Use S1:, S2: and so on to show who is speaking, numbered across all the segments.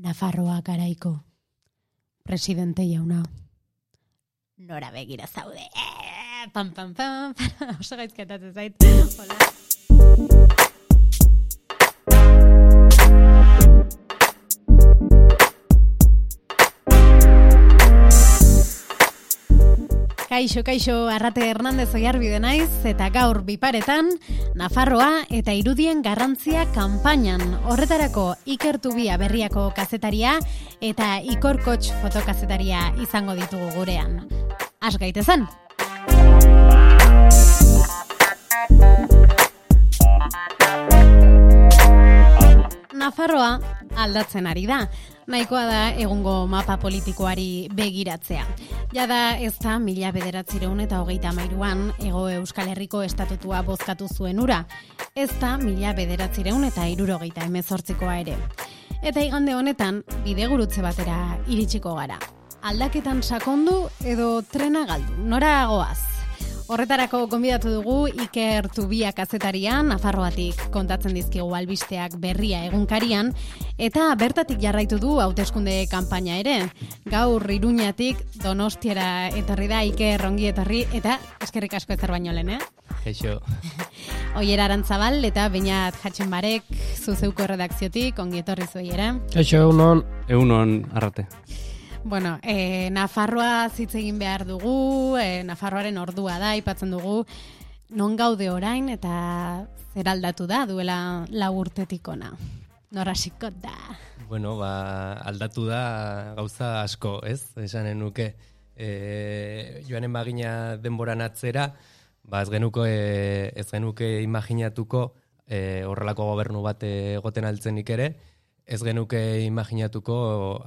S1: Nafarroa garaiko presidente jauna. Nora begira zaude. Eh, pam, pam, pam. Oso gaizketatzen zait. Hola. Kaixo, kaixo, Arrate Hernandez oiarbide naiz, eta gaur biparetan, Nafarroa eta irudien garrantzia kanpainan. Horretarako ikertubia berriako kazetaria eta ikorkotx fotokazetaria izango ditugu gurean. Az gaitezen! Nafarroa aldatzen ari da. Nahikoa da egungo mapa politikoari begiratzea. Jada ez da mila bederatzireun eta hogeita mairuan ego Euskal Herriko estatutua bozkatu zuen ura. Ez da mila bederatzireun eta irurogeita emezortzikoa ere. Eta igande honetan, bidegurutze batera iritsiko gara. Aldaketan sakondu edo trena galdu, nora goaz? Horretarako gonbidatu dugu Iker Tubia kazetaria Nafarroatik kontatzen dizkigu albisteak berria egunkarian eta bertatik jarraitu du hauteskunde kanpaina ere. Gaur Iruñatik Donostiara etorri da Iker ongi etorri eta eskerrik asko ezer baino lehen, eh?
S2: Kaixo.
S1: Oiera Arantzabal eta Beñat Jatxenbarek zuzeuko redakziotik ongi etorri zueiera.
S3: Kaixo, egunon.
S2: Egunon, arrate.
S1: Bueno, e, Nafarroa zitz egin behar dugu, e, Nafarroaren ordua da, aipatzen dugu, non gaude orain eta zer aldatu da duela lau urtetik ona. Da.
S2: Bueno, ba, aldatu da gauza asko, ez? Esanen nuke. E, joanen bagina denboran atzera, ba, ez genuko, e, ez genuke imaginatuko e, horrelako gobernu bat egoten altzenik ere, ez genuke imaginatuko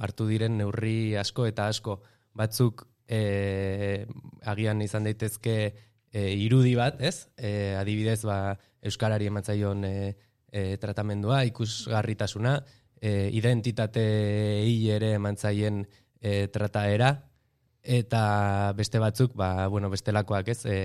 S2: hartu diren neurri asko eta asko. Batzuk e, agian izan daitezke e, irudi bat, ez? E, adibidez, ba, Euskarari ematzaion e, e, tratamendua, ikusgarritasuna, e, identitate ere emantzaien e, trataera, eta beste batzuk, ba, bueno, bestelakoak ez, e,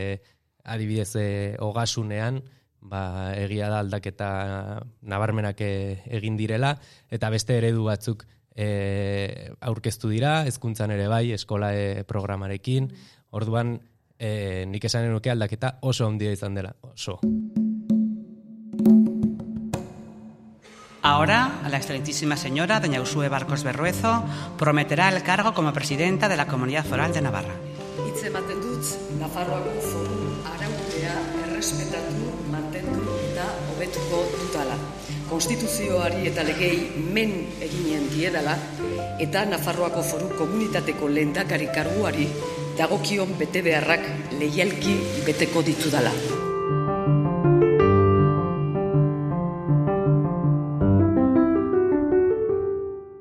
S2: adibidez, e, ogasunean, ba, egia da aldaketa nabarmenak e, egin direla, eta beste eredu batzuk e, aurkeztu dira, hezkuntzan ere bai, eskola e, programarekin, orduan e, nik esanen nuke aldaketa oso handia izan dela, oso.
S4: Ahora, a la excelentísima señora doña Usue Barcos Berruezo prometerá el cargo como presidenta de la Comunidad Foral de Navarra.
S5: Hitz ematen dut, Nafarroako foru araudea errespetatu, hobetuko dutala. Konstituzioari eta legei men eginen diedala, eta Nafarroako foru komunitateko lehendakari karguari dagokion bete beharrak leialki beteko ditudala.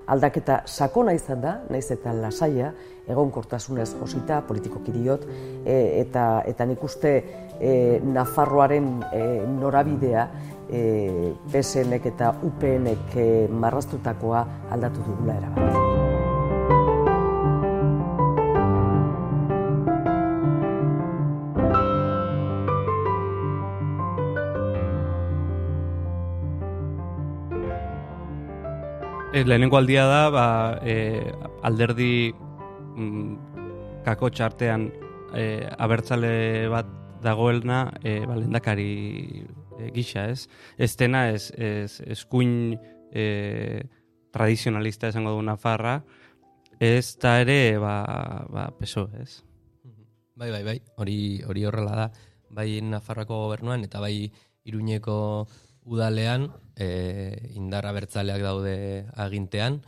S5: aldaketa sakona izan da, naiz eta lasaia, egonkortasunez josita, politikoki diot, e, eta, eta nik uste e, Nafarroaren e, norabidea e, PSNek eta UPNek e, marraztutakoa aldatu dugula erabat.
S6: Lehenengo aldia da, ba, e, alderdi mm, kako txartean e, abertzale bat dagoelna e, ba, lendakari e, gisa, ez? Ez dena, ez, ez, eskuin e, tradizionalista esango du Nafarra, ez da ere, ba, ba, peso, ez?
S2: Bai, bai, bai, hori hori horrela da, bai Nafarroako gobernuan eta bai Iruñeko udalean e, indar abertzaleak daude agintean,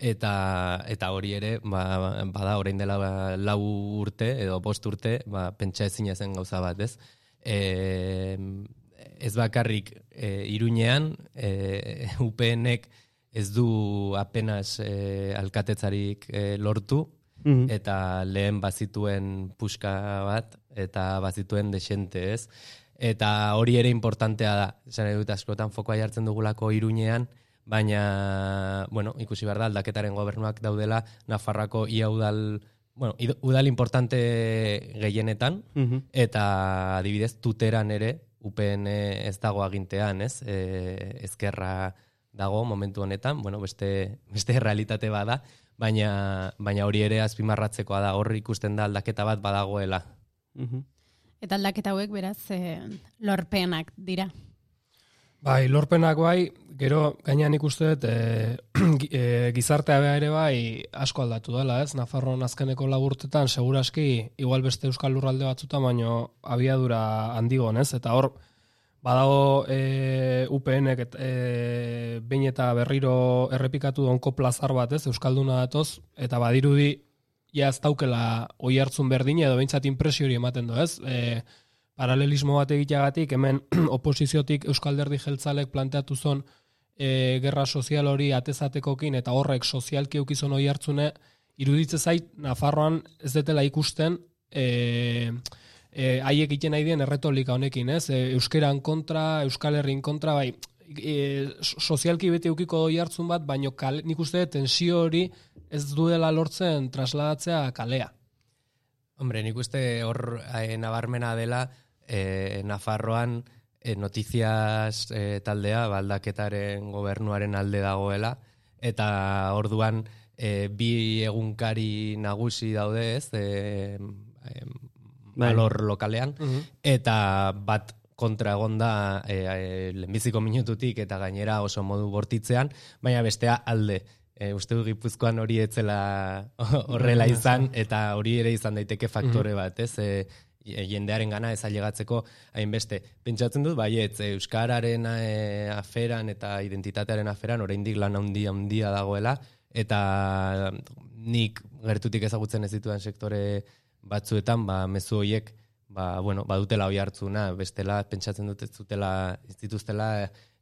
S2: eta eta hori ere ba, bada orain dela ba, lau urte edo bost urte ba, pentsa ezin zen gauza bat, ez? E, ez bakarrik e, iruñean, e, UPNek ez du apenas e, alkatetzarik e, lortu, eta lehen bazituen puska bat, eta bazituen desente, ez? Eta hori ere importantea da, esan dut askotan fokoa jartzen dugulako iruñean, baina, bueno, ikusi behar da, aldaketaren gobernuak daudela, Nafarrako ia udal, bueno, udal importante gehienetan, eta adibidez, tuteran ere, UPN ez dago agintean, ez? E, ezkerra dago momentu honetan, bueno, beste, beste realitate bada, baina, baina hori ere azpimarratzekoa da, hor ikusten da aldaketa bat badagoela.
S6: Mhm.
S1: Eta aldaketa hauek beraz e, lorpenak dira.
S3: Bai, lorpenak bai, gero gainean ikuste dut e, e, gizartea beha ere bai asko aldatu dela, ez? Nafarroan azkeneko laburtetan seguraski igual beste euskal lurralde batzuta, baino abiadura handigon, ez? Eta hor badago e, UPNek et, e, behin eta berriro errepikatu donko plazar bat, ez? Euskalduna datoz, eta badirudi ja ez daukela oi hartzun berdina edo behintzat impresio hori ematen du, ez? E, paralelismo bat egiteagatik, hemen oposiziotik Euskalderdi jeltzalek planteatu zon e, gerra sozial hori atezatekokin eta horrek sozialki eukizon hoi hartzune, iruditze zait, Nafarroan ez detela ikusten, e, e, haiek egiten nahi dien erretolika honekin, ez? E, euskeran kontra, Euskal Herrin kontra, bai, e, sozialki beti eukiko doi hartzun bat, baino kale, nik uste tensio hori ez duela lortzen trasladatzea kalea.
S2: Hombre, nik uste hor eh, nabarmena dela, e, Nafarroan e, notiziaz e, taldea baldaketaren gobernuaren alde dagoela. Eta orduan e, bi egunkari nagusi daude ez? E, e, balor lokalean. Eta bat kontra egonda e, e, lehenbiziko minututik eta gainera oso modu bortitzean, baina bestea alde. E, uste du gipuzkoan hori etzela horrela izan, eta hori ere izan daiteke faktore bat, ez? E, jendearen gana ez ailegatzeko hainbeste. Pentsatzen dut, baiet, Euskararen e, aferan eta identitatearen aferan oraindik lan handia handia dagoela, eta nik gertutik ezagutzen ez dituen sektore batzuetan, ba, mezu horiek, ba, bueno, badutela hoi hartzuna, bestela, pentsatzen dut ez dutela, ez dituztela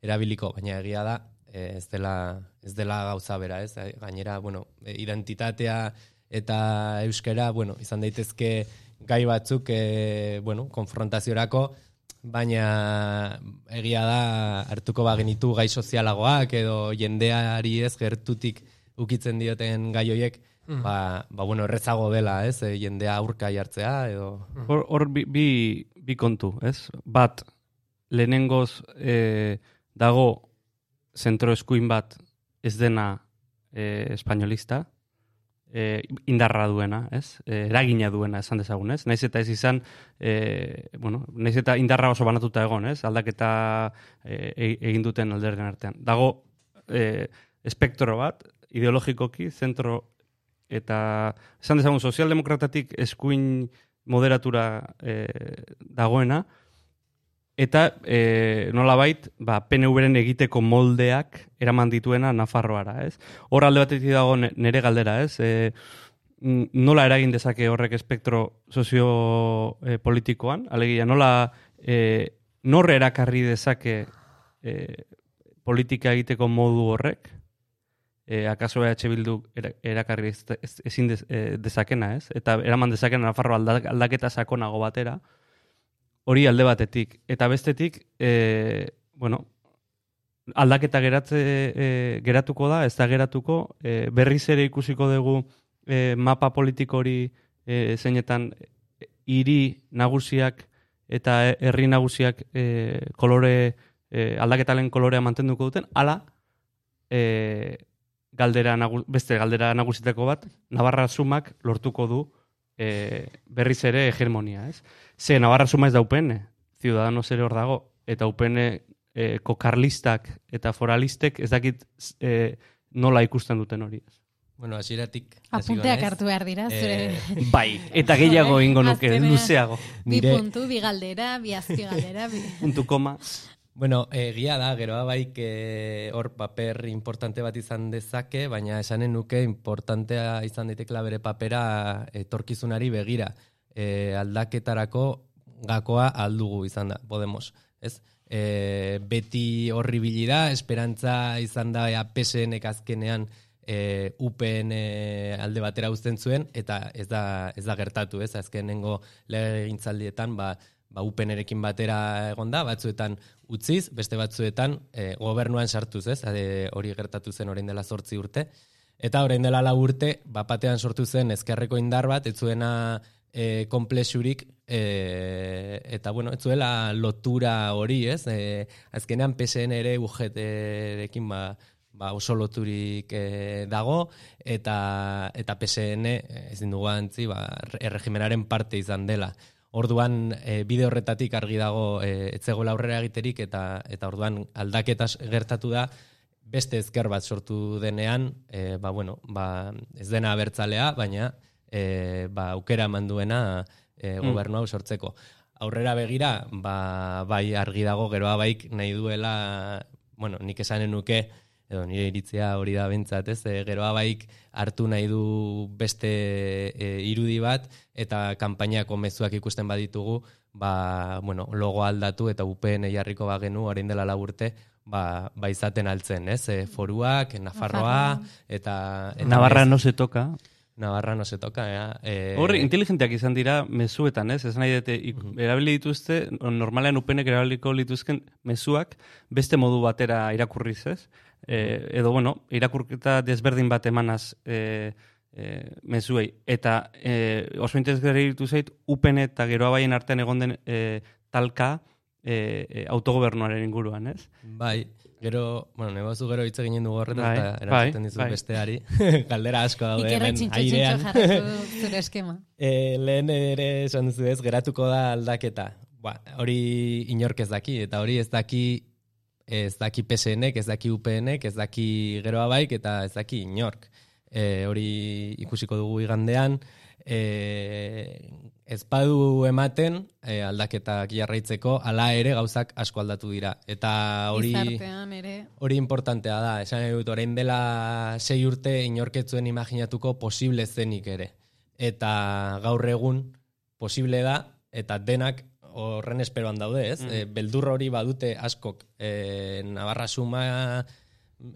S2: erabiliko, baina egia da, e, ez dela, ez dela gauza bera, ez? Gainera, bueno, identitatea eta euskera, bueno, izan daitezke gai batzuk e, bueno, konfrontaziorako, baina egia da hartuko bagenitu gai sozialagoak edo jendeari ez gertutik ukitzen dioten gai hoiek, mm. ba, ba bueno, errezago dela, ez? E, jendea aurka jartzea edo
S6: Hor, hor bi, bi, bi kontu, ez? Bat lehenengoz e, dago zentro eskuin bat ez dena e, espainolista, e, indarra duena, ez? E, eragina duena esan dezagun, ez? Naiz eta ez izan, e, bueno, naiz eta indarra oso banatuta egon, ez? Aldaketa e, egin duten alderden artean. Dago e, espektro bat, ideologikoki, zentro eta esan dezagun sozialdemokratatik eskuin moderatura e, dagoena, eta e, nolabait ba, PNV-ren egiteko moldeak eraman dituena Nafarroara, ez? Hor alde batetik dago nere galdera, ez? E, nola eragin dezake horrek espektro soziopolitikoan? Alegia, nola e, norre erakarri dezake e, politika egiteko modu horrek? E, akaso EH Bildu erakarri ezin dezakena, ez? Eta eraman dezakena Nafarro aldaketa sakonago batera, hori alde batetik. Eta bestetik, e, bueno, aldaketa geratze, e, geratuko da, ez da geratuko, e, berriz ere ikusiko dugu e, mapa politiko hori e, zeinetan hiri nagusiak eta herri nagusiak e, kolore, e, aldaketalen kolorea mantenduko duten, ala, e, galdera beste galdera nagusitako bat, Navarra sumak lortuko du e, berriz ere hegemonia, ez? Ze, Navarra suma ez da UPN, Ciudadanos ere hor dago, eta UPN e, kokarlistak eta foralistek ez dakit e, nola ikusten duten hori, ez?
S2: Bueno, asiratik.
S1: Apunteak hartu behar dira, zure...
S6: Eh, bai, eta gehiago ingo nuke, luzeago.
S1: Bi puntu, bi galdera, bi azpi galdera. Bi...
S6: puntu koma.
S2: Bueno, egia da, geroa bai, hor paper importante bat izan dezake, baina esanen nuke importantea izan daitekela bere papera etorkizunari begira. E, aldaketarako gakoa aldugu izan da, Podemos. Ez? E, beti horri bilida, esperantza izan da ea PSN azkenean e, UPN alde batera uzten zuen, eta ez da, ez da gertatu, ez? Azkenengo lege gintzaldietan, ba, ba UPNerekin batera egonda, batzuetan utziz, beste batzuetan e, gobernuan sartuz, ez? E, hori gertatu zen orain dela 8 urte. Eta orain dela 4 urte, bapatean sortu zen ezkerreko indar bat, ez zuena e, konplexurik e, eta bueno, ez zuela lotura hori, ez? E, azkenean PSN ere UGT-rekin ba, ba oso loturik e, dago, eta, eta PSN ez dugu antzi, ba, erregimenaren parte izan dela. Orduan e, bide horretatik argi dago e, etzegola aurrera egiterik eta eta orduan aldaketa gertatu da beste ezker bat sortu denean, e, ba, bueno, ba, ez dena abertzalea, baina e, ba, aukera manduena e, gobernu hau sortzeko. Aurrera begira, ba, bai argi dago geroa baik nahi duela, bueno, nik esanen nuke, edo nire iritzia hori da bentsat, ez? E, geroa baik hartu nahi du beste e, irudi bat, eta kanpainako mezuak ikusten baditugu, ba, bueno, logo aldatu eta UPN jarriko bagenu, orain dela laburte, ba, ba izaten altzen, ez? E, foruak, Nafarroa, eta... eta
S6: Navarra no se toca.
S2: Navarra no se toca, ja.
S6: Eh, Horri, inteligenteak izan dira mezuetan, ez? Ez nahi dute, erabili dituzte, normalean upenek erabiliko lituzken mezuak beste modu batera irakurriz, ez? Eh, edo, bueno, irakurketa desberdin bat emanaz eh, eh, mezuei. Eta eh, oso interesgarri ditu zait, upen eta geroa baien artean egon den eh, talka eh, autogobernuaren inguruan, ez?
S2: Bai, Gero, bueno, negozu gero hitz egin dugu horretan, bai, eta erantzuten bai, dizu bai. besteari. Galdera asko daude hemen airean.
S1: zure eskema.
S2: e, lehen ere esan duzu ez, geratuko da aldaketa. Ba, hori inork ez daki, eta hori ez daki ez daki PSNek, ez daki UPNek, ez daki geroa baik, eta ez daki inork. E, hori ikusiko dugu igandean, e, ez badu ematen e, aldaketak jarraitzeko, ala ere gauzak asko aldatu dira. Eta hori hori importantea da. Esan dut, orain dela sei urte inorketzuen imaginatuko posible zenik ere. Eta gaur egun posible da, eta denak horren esperoan daude, ez? Mm. E, beldur hori badute askok e, Navarra Suma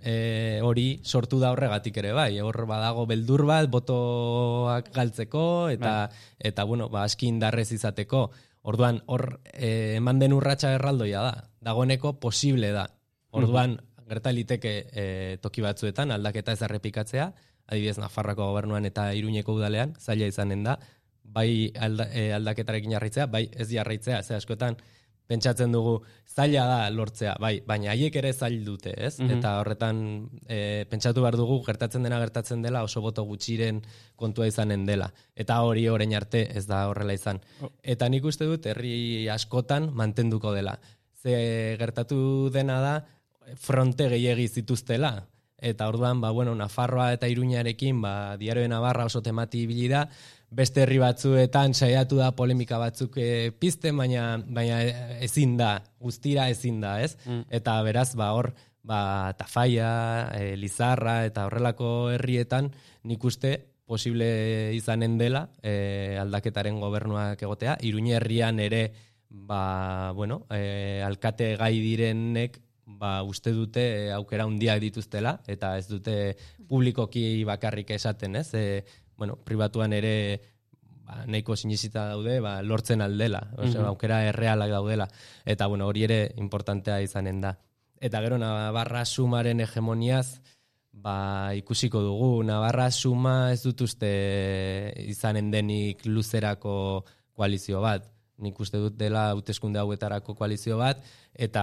S2: e, hori sortu da horregatik ere bai, hor badago beldur bat botoak galtzeko eta bai. eta bueno, ba aski indarrez izateko. Orduan hor e, eman den urratsa erraldoia da. Dagoeneko posible da. Orduan mm gerta liteke e, toki batzuetan aldaketa ez errepikatzea, adibidez Nafarrako gobernuan eta Iruñeko udalean zaila izanen da bai alda, e, aldaketarekin jarraitzea, bai ez jarraitzea, ze askotan pentsatzen dugu zaila da lortzea, bai, baina haiek ere zail dute, ez? Mhm. Eta horretan e, pentsatu behar dugu gertatzen dena gertatzen dela oso boto gutxiren kontua izanen dela. Eta hori orain arte ez da horrela izan. Oh. Eta nik uste dut herri askotan mantenduko dela. Ze gertatu dena da fronte gehiegi zituztela. Eta orduan, ba, bueno, Nafarroa eta Iruñarekin, ba, diarioen Navarra oso temati ibili da, beste herri batzuetan saiatu da polemika batzuk e, pizte, baina, baina ezin da, guztira ezin da, ez? Mm. Eta beraz, ba, hor, ba, tafaia, e, lizarra, eta horrelako herrietan, nik uste, posible izanen dela, e, aldaketaren gobernuak egotea, iruñe herrian ere, ba, bueno, e, alkate gai direnek, ba, uste dute aukera handiak dituztela, eta ez dute publikoki bakarrik esaten, ez? E, bueno, pribatuan ere ba, nahiko sinizita daude, ba, lortzen aldela, ose, mm aukera errealak daudela, eta bueno, hori ere importantea izanen da. Eta gero, Navarra sumaren hegemoniaz, ba, ikusiko dugu, Navarra suma ez dut uste izanen denik luzerako koalizio bat. Nik uste dut dela hauteskunde hauetarako koalizio bat, eta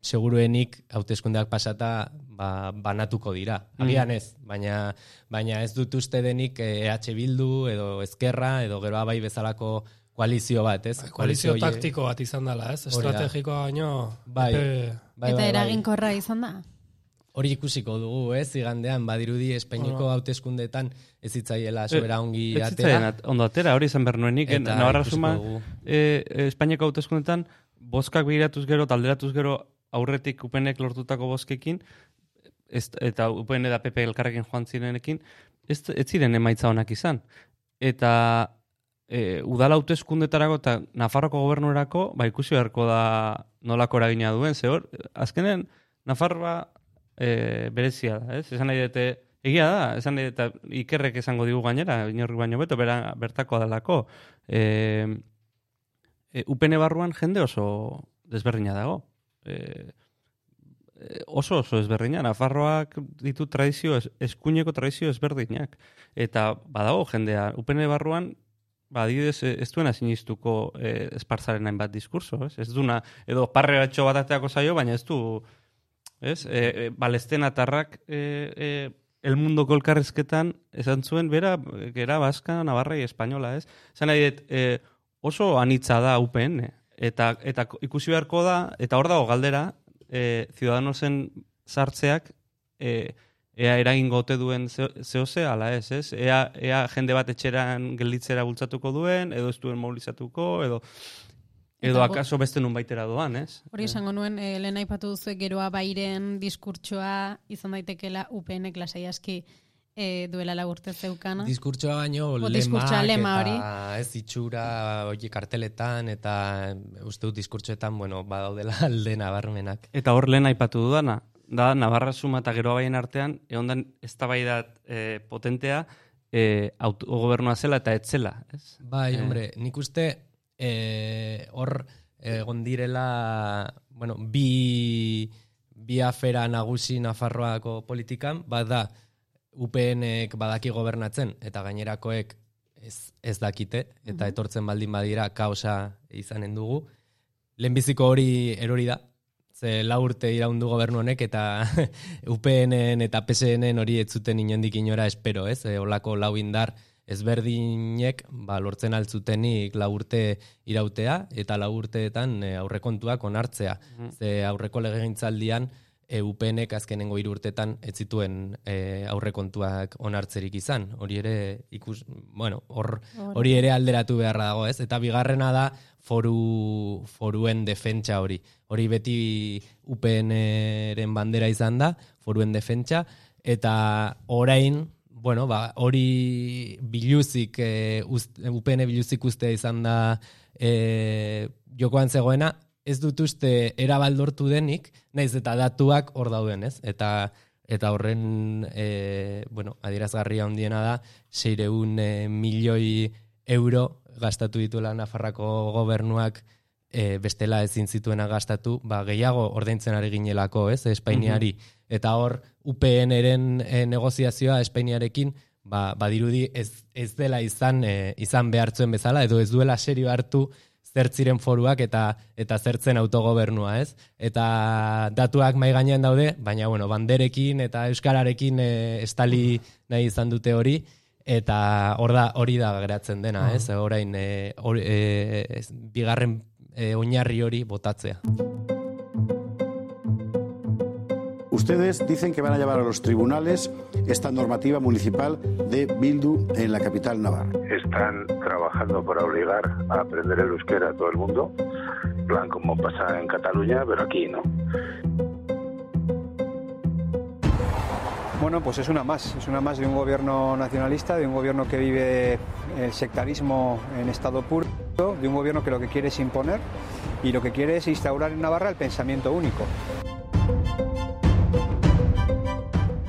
S2: seguruenik hauteskundeak pasata ba, banatuko dira. Mm. Agian ez, baina, baina ez dut uste denik EH Bildu edo Ezkerra edo gero bai bezalako koalizio bat, ez?
S3: Bai, koalizio, taktiko bat izan dela, ez? Estrategikoa baino...
S2: Bai, bai,
S1: bai, Eta bai, eraginkorra izan da?
S2: Hori ikusiko dugu, ez? Igandean, badirudi Espainiko hauteskundetan ez zitzaiela eh, sobera ongi atera.
S6: ondo atera, hori izan bernuenik. Navarra suma, eh, Espainiako hauteskundetan, boskak begiratuz gero, talderatuz gero, aurretik upenek lortutako boskekin, ez, eta upen da PP elkarrekin joan zirenekin, ez, ez ziren emaitza honak izan. Eta e, udala hauteskundetarako eta Nafarroko gobernuerako, ba ikusi beharko da nolako eragina duen, ze hor, azkenen Nafarroa e, berezia da, ez? Esan nahi dute, egia da, esan nahi dute, ikerrek esango digu gainera, inorri baino beto, bera, bertako dalako. E, e, upene barruan jende oso desberdina dago e, oso oso ezberdina, Nafarroak ditu tradizio, eskuineko tradizio ezberdinak. Eta badago jendea, upene barruan, ba, adibidez, eh, ez duena sinistuko eh, esparzaren hainbat diskurso, ez? Ez duna, edo parre batxo bat ateako zaio, baina ez du, ez? E, e, balesteen atarrak e, e, el mundo kolkarrezketan esan zuen, bera, gera, baska, navarra y española, ez? Zan nahi, e, oso anitza da UPN, eta, eta ikusi beharko da, eta hor dago galdera, e, ciudadanosen sartzeak, e, ea eragingo ote duen zehose, ala ez, ez? Ea, ea jende bat etxeran gelditzera bultzatuko duen, edo ez duen mobilizatuko, edo edo akaso beste nun baitera doan, ez?
S1: Hori esango nuen, e, lehen aipatu duzu geroa bairen diskurtsoa izan daitekela UPN klasei aski e, duela lagurte zeukana.
S2: Diskurtsoa baino
S1: lemak lema hori.
S2: eta ez itxura hori karteletan eta uste dut diskurtsoetan, bueno, badaudela alde nabarmenak.
S6: Eta hor lehen aipatu dudana, da, Navarra Suma eta Geroa Baien artean, egon den ez e, potentea, e, autogobernua zela eta etzela, ez?
S2: Bai, e, hombre, nik uste e, hor egon direla, bueno, bi, bi afera nagusi Nafarroako politikan, bat da, UPNek badaki gobernatzen, eta gainerakoek ez, ez dakite, eta etortzen baldin badira kaosa izanen dugu. Lehenbiziko hori erori da, ze la urte iraundu gobernu honek eta UPNen eta PSNen hori ez zuten inondik inora espero, ez? E, olako lau indar ezberdinek ba, lortzen altzutenik la urte irautea eta la urteetan e, aurrekontuak onartzea. Mm. Ze aurreko legegintzaldian e, UPNek azkenengo hiru urtetan ez zituen e, aurrekontuak onartzerik izan. Hori ere ikus, bueno, hor hori ere alderatu beharra dago, ez? Eta bigarrena da foru foruen defentsa hori. Hori beti UPNren bandera izan da, foruen defentsa, eta orain, bueno, ba, hori biluzik, e, UPN biluzik ustea izan da e, jokoan zegoena, ez dut uste erabaldortu denik, naiz eta datuak hor dauden, ez? Eta eta horren e, bueno, adierazgarria handiena da, seireun e, milioi euro gastatu dituela Nafarrako gobernuak e, bestela ezin zituena gastatu, ba, gehiago ordaintzen ari ginelako, ez, Espainiari. Mhm. Eta hor, UPN-eren e, negoziazioa Espainiarekin, ba, badirudi ez, ez dela izan e, izan behartzuen bezala, edo ez duela serio hartu zertziren foruak eta eta zertzen autogobernua, ez? Eta datuak mai gainean daude, baina bueno, banderekin eta euskararekin e, estali nahi izan dute hori, eta hor da hori da geratzen dena, ez? Orain e, e, bigarren e, oinarri hori botatzea.
S7: Ustedes dicen que van a llevar a los tribunales esta normativa municipal de Bildu en la capital navarra.
S8: Están trabajando para obligar a aprender el euskera a todo el mundo, plan como pasa en Cataluña, pero aquí no.
S9: Bueno, pues es una más, es una más de un gobierno nacionalista, de un gobierno que vive el sectarismo en estado puro, de un gobierno que lo que quiere es imponer y lo que quiere es instaurar en Navarra el pensamiento único.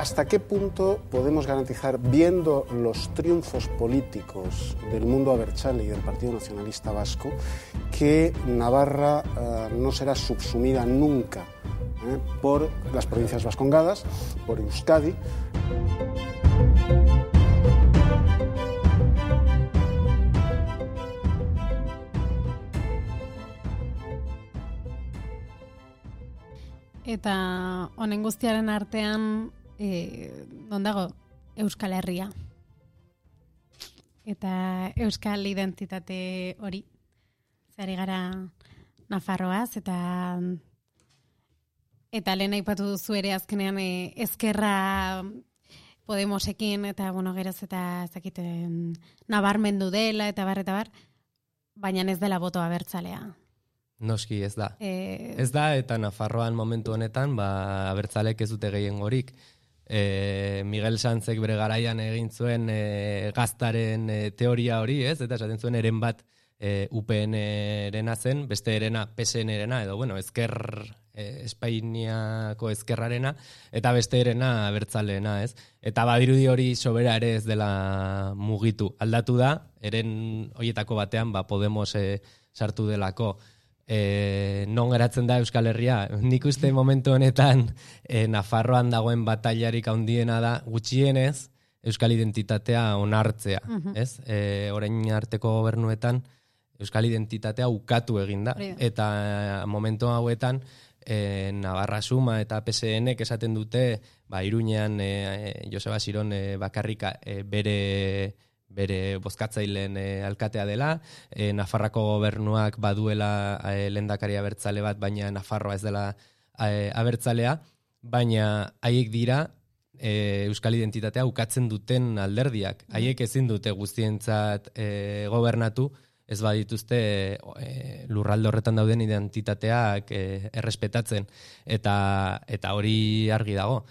S7: ¿Hasta qué punto podemos garantizar, viendo los triunfos políticos del mundo abertzale y del Partido Nacionalista Vasco, que Navarra uh, no será subsumida nunca ¿eh? por las provincias vascongadas, por Euskadi.
S1: Eta honen guztiaren artean, eh, non dago Euskal Herria. Eta Euskal identitate hori. Zari gara Nafarroaz, eta Eta lehen aipatu duzu ere azkenean e, ezkerra Podemosekin eta bueno, geroz eta ezakiten nabarmendu dela eta bar eta bar, baina ez dela botoa abertzalea.
S2: Noski ez da. E... Ez da eta Nafarroan momentu honetan ba abertzalek ez dute gehien gorik. E, Miguel Sanzek bere garaian egin zuen e, gaztaren e, teoria hori, ez? Eta esaten zuen eren bat e, UPN-erena zen, beste erena PSN-erena, edo bueno, ezker e, Espainiako ezkerrarena, eta beste erena bertzaleena, ez? Eta badirudi hori sobera ere ez dela mugitu. Aldatu da, eren hoietako batean, ba, Podemos e, sartu delako. E, non geratzen da Euskal Herria. Nik uste momentu honetan e, Nafarroan dagoen batailarik handiena da gutxienez euskal identitatea onartzea,
S1: Mhm.
S2: ez? E, orain arteko gobernuetan euskal identitatea ukatu egin da
S1: Hori da.
S2: eta momentu hauetan e, Navarra Suma eta PSNek esaten dute ba Iruñean e, Joseba Siron e, bakarrika e, bere bere bozkatzaileen e, alkatea dela, e, Nafarrako gobernuak baduela e, lendakari abertzale bat, baina Nafarroa ez dela e, abertzalea, baina haiek dira e, euskal identitatea ukatzen duten alderdiak. Haiek ezin dute guztientzat e, gobernatu, ez badituzte e, lurralde horretan dauden identitateak e, errespetatzen. Eta eta hori argi dago.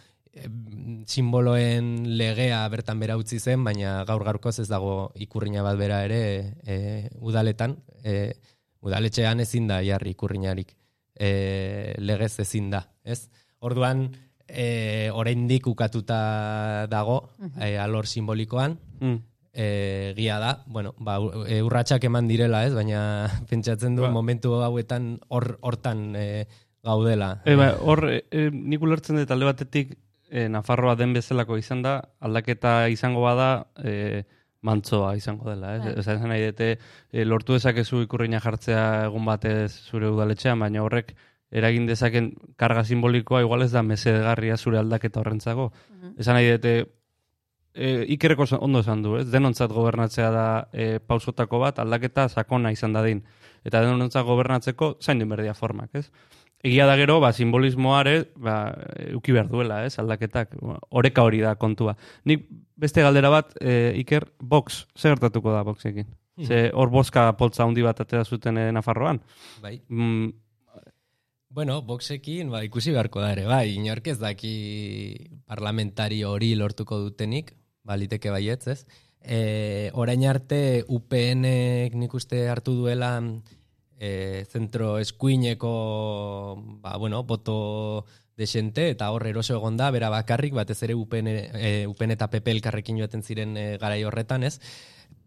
S2: Simboloen legea bertan bera utzi zen, baina gaur gaurkoz ez dago ikurrina bat bera ere e, udaletan, e, udaletxean ezin da jarri ikurrinarik. E, legez ezin da, ez? Orduan, e, oraindik ukatuta dago e, alor simbolikoan,
S6: Mm.
S2: e, gia da, bueno, ba, e, urratsak eman direla, ez? Baina pentsatzen du
S6: Ba.
S2: momentu hauetan hor hortan e, gaudela.
S6: E, ba, hor, e, e, nik ulertzen dut alde batetik e, Nafarroa den bezalako izan da, aldaketa izango bada e, mantzoa izango dela. Ez?
S1: Bai.
S6: Esan nahi dute, e, lortu dezakezu ikurriña jartzea egun batez zure udaletxean, baina horrek eragin dezaken karga simbolikoa igual ez da mesedegarria zure aldaketa horrentzako. Esan nahi dute, e, ikerreko ondo esan du, ez? Denontzat gobernatzea da e, pausotako bat, aldaketa sakona izan dadin. Eta denontzat gobernatzeko zain berdia formak, ez? Egia da gero, ba, simbolismoare, ba, euki behar duela, ez, aldaketak. Oreka hori da kontua. Nik beste galdera bat, e, Iker, box, zer gertatuko da boxekin? Ze hor bozka poltza handi bat atera zuten e, Nafarroan.
S2: Bai.
S6: Mm,
S2: Bueno, boxekin, ba, ikusi beharko da ere, bai, inork ez daki parlamentari hori lortuko dutenik, baliteke baietz, ez? E, orain arte UPNek nik uste hartu duela e, zentro eskuineko, ba, bueno, boto desente, eta hor eroso egon da, bera bakarrik, batez ere UPN, e, UPN eta PP elkarrekin joaten ziren e, garai horretan, ez?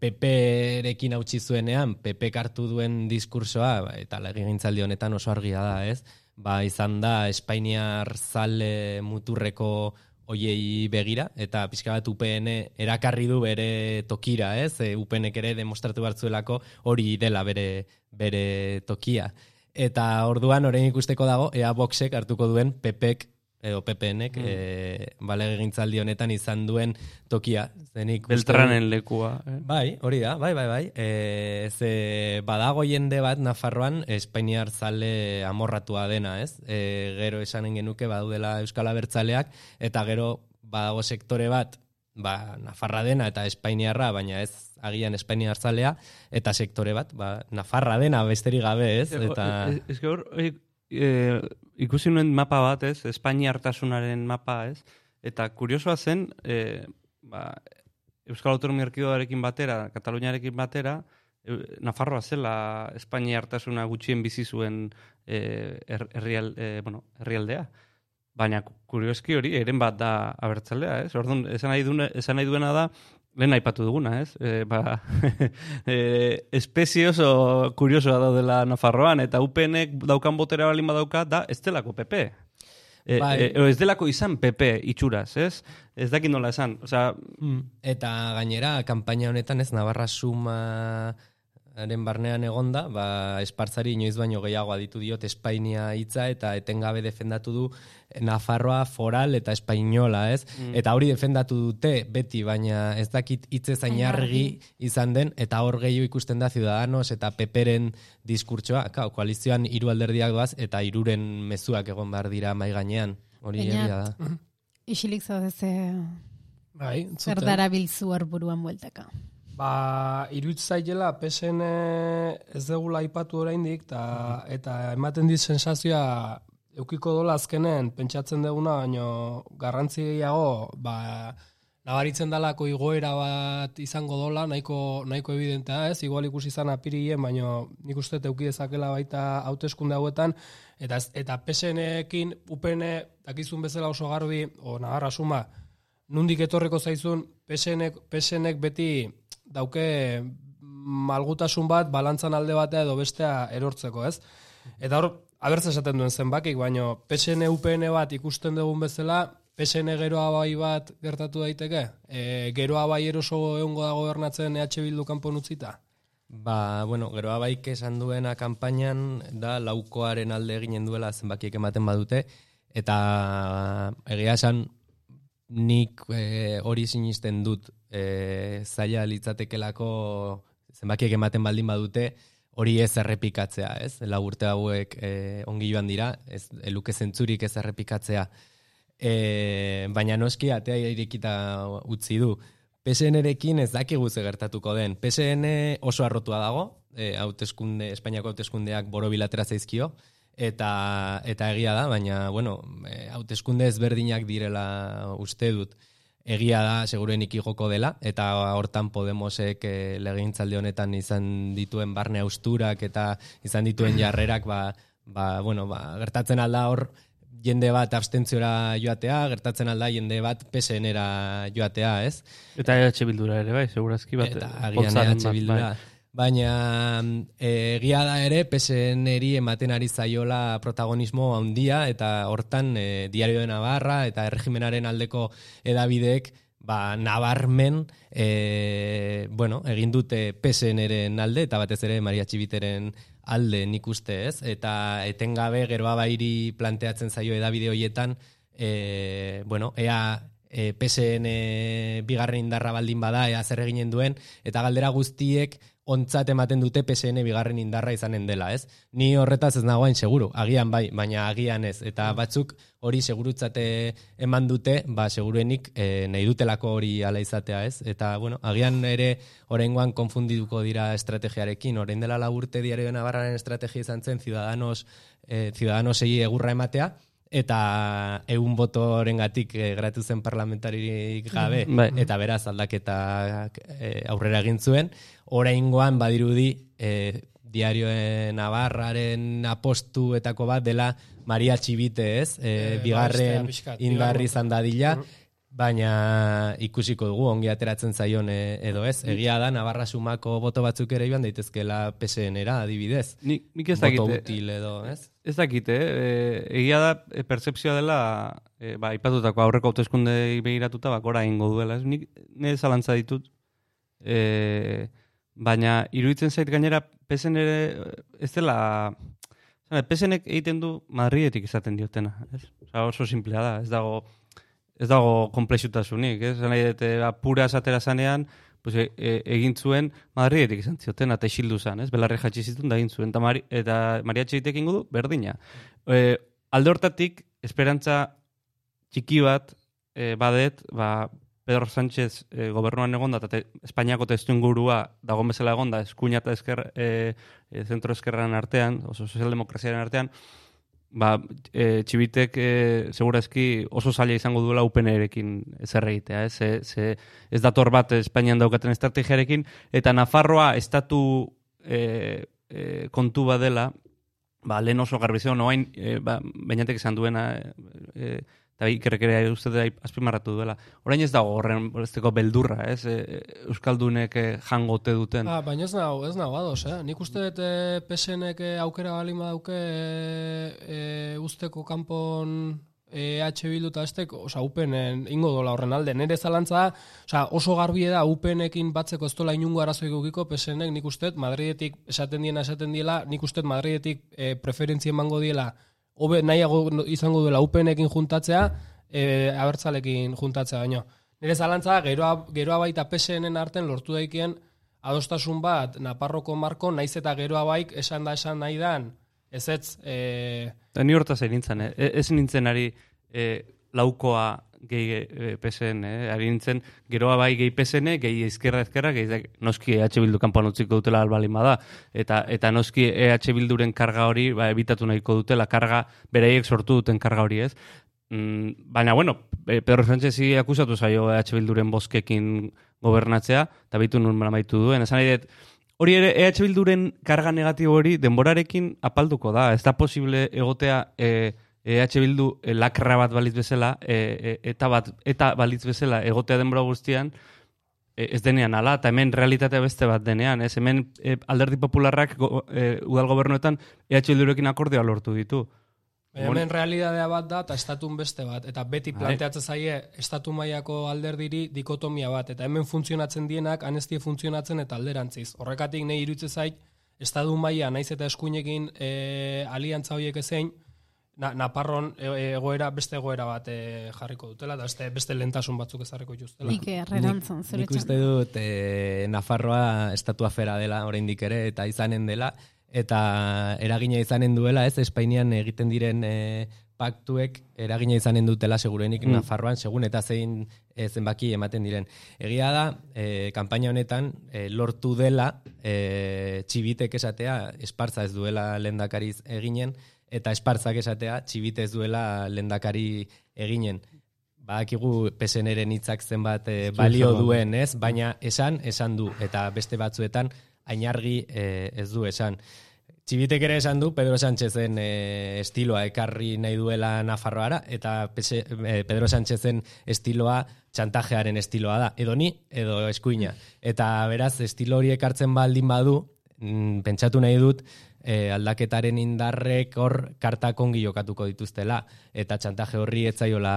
S2: PP-rekin hautsi zuenean, PP hartu duen diskursoa, eta legigintzaldi honetan oso argia da, ez? Ba, izan da, Espainiar zale muturreko oiei begira, eta pixka bat UPN erakarri du bere tokira, ez? E, UPNek ere demostratu bartzuelako hori dela bere, bere tokia. Eta orduan, orain ikusteko dago, ea boxek hartuko duen PPek edo PPNek mm. e, bale gintzaldi honetan izan duen tokia. Zenik uste
S6: Beltranen lekua. Eh?
S2: Bai, hori da, bai, bai, bai. E, ze badago jende bat Nafarroan Espainiar zale amorratua dena, ez? E, gero esanen genuke badudela Euskal Abertzaleak, eta gero badago sektore bat, ba, Nafarra dena eta Espainiarra, baina ez agian Espainiar zalea, eta sektore bat, ba, Nafarra dena besterik gabe, ez? Eta...
S6: Ez, ez que hor, e, ikusi nuen mapa bat, ez? Espainiartasunaren mapa, ez? Eta kuriosoa zen, e, ba, Euskal Autonomia Erkidoarekin batera, Kataluniarekin batera, e, Nafarroa zela Espainiartasuna gutxien bizi zuen e, er, herrial, e, bueno, herrialdea. Baina kurioski hori eren bat da abertzalea, ez? Orduan, esan nahi, dune, esan nahi duena da, lehen aipatu duguna, ez? E, ba, e, espezie oso kuriosoa daudela Nafarroan, eta UPNek daukan botera balin badauka, da ez delako PP. E,
S2: Bai.
S6: e, ez delako izan PP itxuraz, ez? Ez dakit nola esan. Osea,
S2: Eta gainera, kanpaina honetan ez Navarra Suma haren barnean egonda, ba, espartzari inoiz baino gehiago aditu diot Espainia hitza eta etengabe defendatu du Nafarroa foral eta espainola, ez? Eta hori defendatu dute beti, baina ez dakit hitze zain argi izan den, eta hor gehiago ikusten da Ciudadanos eta Peperen diskurtsoa, Kau, koalizioan hiru alderdiak doaz, eta hiruren mezuak egon behar dira mai gainean. Hori egia da.
S1: Isilik zaudeze
S3: Bai,
S1: zer hor buruan bueltaka.
S3: Ba, iruditzaiela PSN ez degula aipatu oraindik ta, eta ematen dit sensazioa eukiko dola azkenen pentsatzen deguna, baino garrantzi gehiago ba, nabaritzen dalako igoera bat izango dola, nahiko, nahiko evidentea ez, igual ikusi izan apirilien, baino nik uste dut euki dezakela baita hauteskunde hauetan, eta, eta PSN-ekin UPN dakizun bezala oso garbi, o nagarra suma, nundik etorreko zaizun PSNek, PSNek beti dauke malgutasun bat balantzan alde batea edo bestea erortzeko, ez? Eta hor, abertza esaten duen zenbakik, baino PSN UPN bat ikusten dugun bezala, PSN geroa bai bat gertatu daiteke? E, geroa bai eroso egongo da gobernatzen EH Bildu kanpon utzita?
S2: Ba, bueno, geroa baik esan duena kanpainan da laukoaren alde eginen duela zenbakiek ematen badute, eta egia esan nik e, hori sinisten dut e, zaila litzatekelako zenbakiek ematen baldin badute, hori ez errepikatzea, ez? Lau urte hauek e, ongi joan dira, ez eluke zentzurik ez errepikatzea. E, baina noski atea irekita utzi du. PSN-erekin ez dakigu ze gertatuko den. PSN oso arrotua dago, e, hauteskunde, Espainiako hauteskundeak boro bilatera zaizkio, eta, eta egia da, baina, bueno, hauteskunde ezberdinak direla uste dut egia da segurenik igoko dela eta hortan Podemosek e, legintzalde honetan izan dituen barne austurak eta izan dituen jarrerak ba, ba, bueno, ba, gertatzen alda hor jende bat abstentziora joatea, gertatzen alda jende bat PSN-era joatea, ez?
S6: Eta EH Bildura ere, bai, segurazki bat.
S2: Eta agian EH Bildura. Bai. Baina e, egia da ere PSN-eri ematen ari zaiola protagonismo handia eta hortan e, Diario de Navarra eta erregimenaren aldeko edabideek ba, nabarmen e, bueno, egin dute PSN-eren alde eta batez ere Maria Txibiteren alde nik uste ez? Eta etengabe geroa bairi planteatzen zaio edabide hoietan e, bueno, ea e, PSN bigarren indarra baldin bada ea zer eginen duen eta galdera guztiek ontzat ematen dute PSN bigarren indarra izanen dela, ez? Ni horretaz ez nagoain seguru, agian bai, baina agian ez. Eta batzuk hori segurutzate eman dute, ba, seguruenik e, nahi dutelako hori ala izatea, ez? Eta, bueno, agian ere orengoan konfundiduko dira estrategiarekin, orain dela laburte diario nabarraren estrategia izan zen, ciudadanos, e, ciudadanosei egurra ematea, eta egun botoren gatik e, gratu zen parlamentaririk gabe,
S6: bai.
S2: eta beraz aldaketa e, aurrera egin zuen, oraingoan badirudi e, diarioen Navarraren apostuetako bat dela Maria Txibite, ez? E, bigarren indarri izan dadila, baina ikusiko dugu ongi ateratzen zaion edo ez. Egia da, Navarra sumako boto batzuk ere joan daitezkela PSN-era, adibidez.
S6: Nik, nik ez.
S2: Boto util edo, ez?
S6: Ez dakite, e, egia da, e, percepzioa dela, e, ba, ipatutako aurreko hauteskunde begiratuta, ba, gora ingo duela. Ez? Nik nire zalantza ditut, e, baina iruditzen zait gainera, PSN ere, ez dela, PSNek egiten du Madridetik izaten diotena. Ez? Osa, oso simplea da, ez dago ez dago komplexutasunik, ez? Nahi dute apura esatera zanean, pues, e, e, egin zuen Madridetik izan zioten, eta isildu zan, ez? Belarri jatsi zituen da egin zuen, eta, Mari, eta Maria Txegitek ingo du, berdina. E, alde hortatik, esperantza txiki bat, e, badet, ba, Pedro Sánchez e, gobernuan egonda, eta te, Espainiako testu ingurua dagoen bezala egonda, eskuina eta esker, e, e, zentro eskerran artean, oso sozialdemokraziaren artean, ba, e, txibitek e, segurazki oso zaila izango duela UPN-erekin zer egitea, ez, ze, ze, ez dator bat Espainian daukaten estrategiarekin, eta Nafarroa estatu e, e, kontu badela, ba, lehen oso garbizio, noain, e, ba, bainatek izan duena, e, eta ikerrek ere uste da azpimarratu duela. Orain ez dago horren esteko beldurra, ez? E, Euskaldunek e, jangote duten.
S3: Ah, baina ez nago, ez nago ados, eh? Nik uste dut e, PSNek e, aukera balima dauke e, e, usteko kanpon EH Bildu eta estek, oza, UPN ingo dola horren alde. Nere zalantza, oza, oso garbie da UPNekin batzeko ez dola inungo arazo egukiko PSNek nik uste Madridetik esaten diena esaten diela, nik uste Madridetik e, preferentzien mango diela hobe nahiago izango duela UPNekin juntatzea, e, abertzalekin juntatzea baino. Nire zalantza, geroa, geroa baita PSNen arten lortu daikien adostasun bat Naparroko marko, naiz eta geroa baik esan da esan nahi dan, ez ez... E...
S6: ni hortaz nintzen, eh? Ez nintzen ari e, laukoa gehi e, PSN, eh? ari nintzen geroa bai gehi PSN, gehi ezkerra ezkerra, gehi noski EH Bildu kanpoan utziko dutela albalin bada, eta, eta noski EH Bilduren karga hori ba, ebitatu nahiko dutela, karga beraiek sortu duten karga hori ez. Mm, baina, bueno, Pedro Sánchez hi akusatu zaio EH Bilduren boskekin gobernatzea, eta bitu nun maitu duen. Esan nahi hori ere EH Bilduren karga negatibo hori denborarekin apalduko da. Ez da posible egotea... E, EH Bildu e, lakra bat balitz bezala, e, eta bat eta balitz bezala egotea denbora guztian, e, ez denean ala, eta hemen realitatea beste bat denean, ez hemen e, alderdi popularrak go, e, udal gobernuetan EH Bildurekin akordioa lortu ditu.
S3: Hemen realidadea bat da, eta estatun beste bat, eta beti planteatzen zaie estatu mailako alderdiri dikotomia bat, eta hemen funtzionatzen dienak, anestie funtzionatzen eta alderantziz. Horrekatik nahi irutze zait, estatu maila naiz eta eskuinekin e, aliantza horiek ezein, na, Naparron e- egoera, beste egoera bat e, jarriko dutela, eta beste, beste lentasun batzuk ezarriko jutela.
S1: Ike, errerantzun, zure
S2: Nik uste dut e, Nafarroa estatua fera dela oraindik ere eta izanen dela eta eragina izanen duela, ez Espainian egiten diren e, paktuek eragina izanen dutela segurenik
S6: Mm.
S2: Nafarroan segun eta zein e, zenbaki ematen diren. Egia da, e, kanpaina honetan e, lortu dela e, txibitek esatea espartza ez duela lendakariz eginen eta espartzak esatea txibite ez duela lendakari eginen badakigu PSNren hitzak zenbat e, balio duen, ez? Baina esan, esan du, eta beste batzuetan ainargi e, ez du esan. Txibitek ere esan du Pedro Sánchezen e, estiloa ekarri nahi duela Nafarroara, eta PS, e, Pedro Sánchezen estiloa txantajearen estiloa da, edo ni, edo eskuina. Eta beraz, estilo hori ekartzen baldin badu, mm, pentsatu nahi dut, e, aldaketaren indarrek hor kartak ongi jokatuko dituztela, eta txantaje horri etzaiola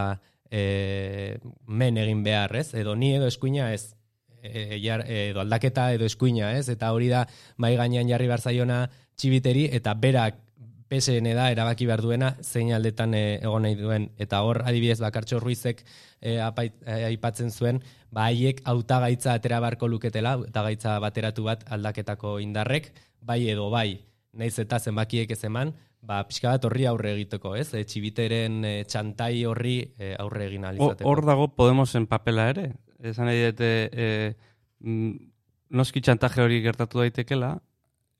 S2: e, men egin behar, ez? Edo ni edo eskuina ez, e, jar, edo aldaketa edo eskuina, ez? Eta hori da mai gainean jarri behar zaiona txibiteri, eta berak PSN da erabaki behar duena zein aldetan e, egon nahi duen. Eta hor adibidez bakartxo ruizek e, apait, e, aipatzen zuen, ba haiek hautagaitza atera barko luketela, hautagaitza bateratu bat aldaketako indarrek, bai edo bai, naiz eta zenbakiek ez eman, ba, pixka bat horri aurre egiteko, ez? E, txibiteren e, txantai horri e, aurre egin ahal
S6: O-
S2: izateko.
S6: Hor dago Podemosen papela ere. Esan nahi dute, e, noski txantaje hori gertatu daitekela,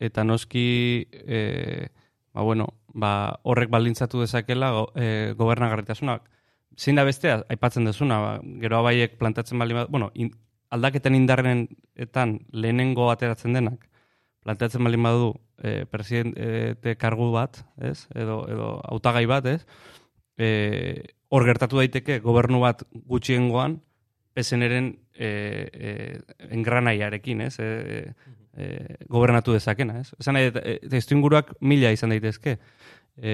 S6: eta noski, e, ba, bueno, ba, horrek baldintzatu dezakela go, e, gobernagarritasunak. Zein da bestea, aipatzen dezuna, ba, gero abaiek plantatzen bat, bueno, in, aldaketen indarrenetan lehenengo ateratzen denak, planteatzen baldin badu e, presidente kargu bat, ez? Edo, edo hautagai bat, ez? E, hor gertatu daiteke gobernu bat gutxiengoan PSNren e, e, engranaiarekin, ez? E, e, gobernatu dezakena, ez? Esan nahi, e, inguruak mila izan daitezke. E,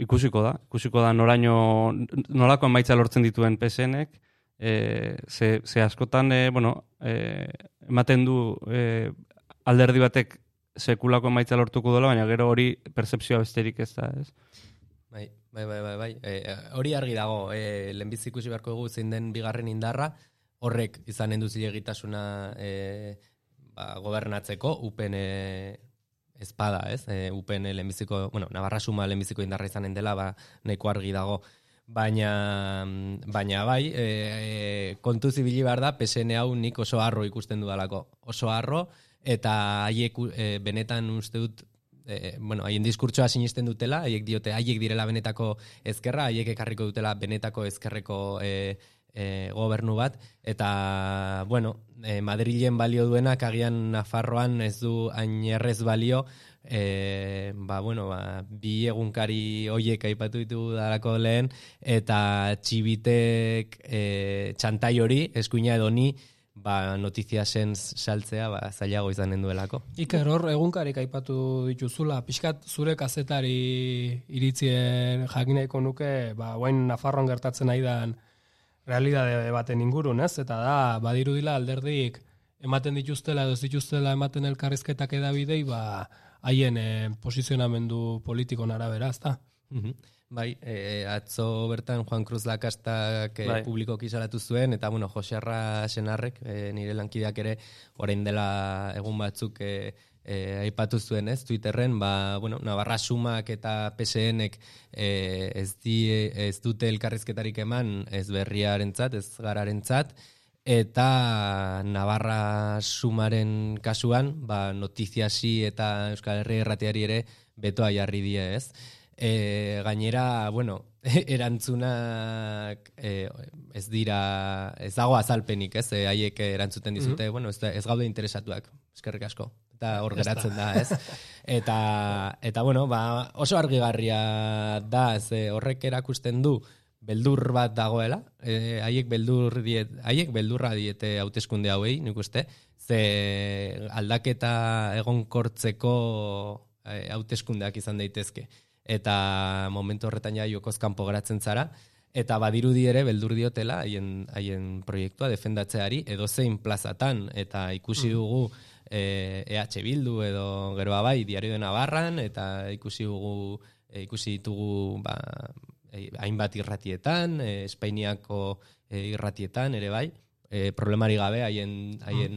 S6: ikusiko da, ikusiko da noraino, nolako emaitza lortzen dituen PSNek, e, ze, ze askotan, e, bueno, e, ematen du e, alderdi batek sekulako emaitza lortuko dela, baina gero hori percepzioa besterik ez da, ez?
S2: Bai, bai, bai, bai, bai. E, hori argi dago, e, lehenbizi ikusi beharko dugu zein den bigarren indarra, horrek izanen du zilegitasuna e, ba, gobernatzeko, upen e, espada, ez? E, upen lehenbiziko, bueno, Navarra suma lehenbiziko indarra izanen dela, ba, nahiko argi dago. Baina, baina bai, e, e, kontu zibili behar da, PSN hau nik oso harro ikusten dudalako. Oso harro, eta haiek e, benetan uste dut e, bueno, haien diskurtsoa sinisten dutela, haiek diote, haiek direla benetako ezkerra, haiek ekarriko dutela benetako ezkerreko e, e, gobernu bat, eta, bueno, e, Madrilen balio duenak agian Nafarroan ez du hain errez balio, e, ba, bueno, ba, bi egunkari hoiek aipatu ditu dalako lehen, eta txibitek e, txantai hori, eskuina edo ni, ba, notiziasen saltzea ba, zailago izanen duelako.
S3: Iker hor egunkarik aipatu dituzula, pixkat zure kazetari iritzien jakin nahiko nuke, ba, guain Nafarroan gertatzen nahi dan realidade baten ingurun, ez? Eta da, badirudila alderdik ematen dituztela edo ez dituztela ematen elkarrizketak edabidei, ba, haien eh, posizionamendu politikon arabera, ezta?
S2: Mhm. Bai, e, atzo bertan Juan Cruz Lakastak e,
S6: Bai.
S2: publikoki salatu zuen, eta bueno, Jose Arra Senarrek, e, nire lankideak ere, orain dela egun batzuk e, e, aipatu zuen, ez, Twitterren, ba, bueno, Navarra Sumak eta PSNek e, ez, di, ez dute elkarrizketarik eman, ez berriarentzat, ez gararentzat, eta Navarra Sumaren kasuan, ba, notiziasi eta Euskal Herri erratiari ere betoa jarri die, ez? E, gainera, bueno, erantzunak e, ez dira, ez dago azalpenik, ez? E, haiek erantzuten dizute, bueno, ez, da- ez gaude interesatuak, eskerrik asko. Eta hor geratzen da, ez? Eta, eta bueno, ba, oso argigarria da, ze horrek erakusten du, beldur bat dagoela, e, haiek beldur diet, haiek beldurra diete hauteskunde hauei, nik uste, ze aldaketa egonkortzeko e, izan daitezke. Eta momentu horretan ja jokoz kanpo geratzen zara, eta badirudi ere beldur diotela haien haien proiektua defendatzeari edo zein plazatan. Eta ikusi dugu eh, EH Bildu edo geroa bai Diario de Navarran eta ikusi dugu eh, ikusi ditugu ba, eh, hainbat irratietan, eh, Espainiako eh, irratietan ere bai, eh, problemari gabe haien haien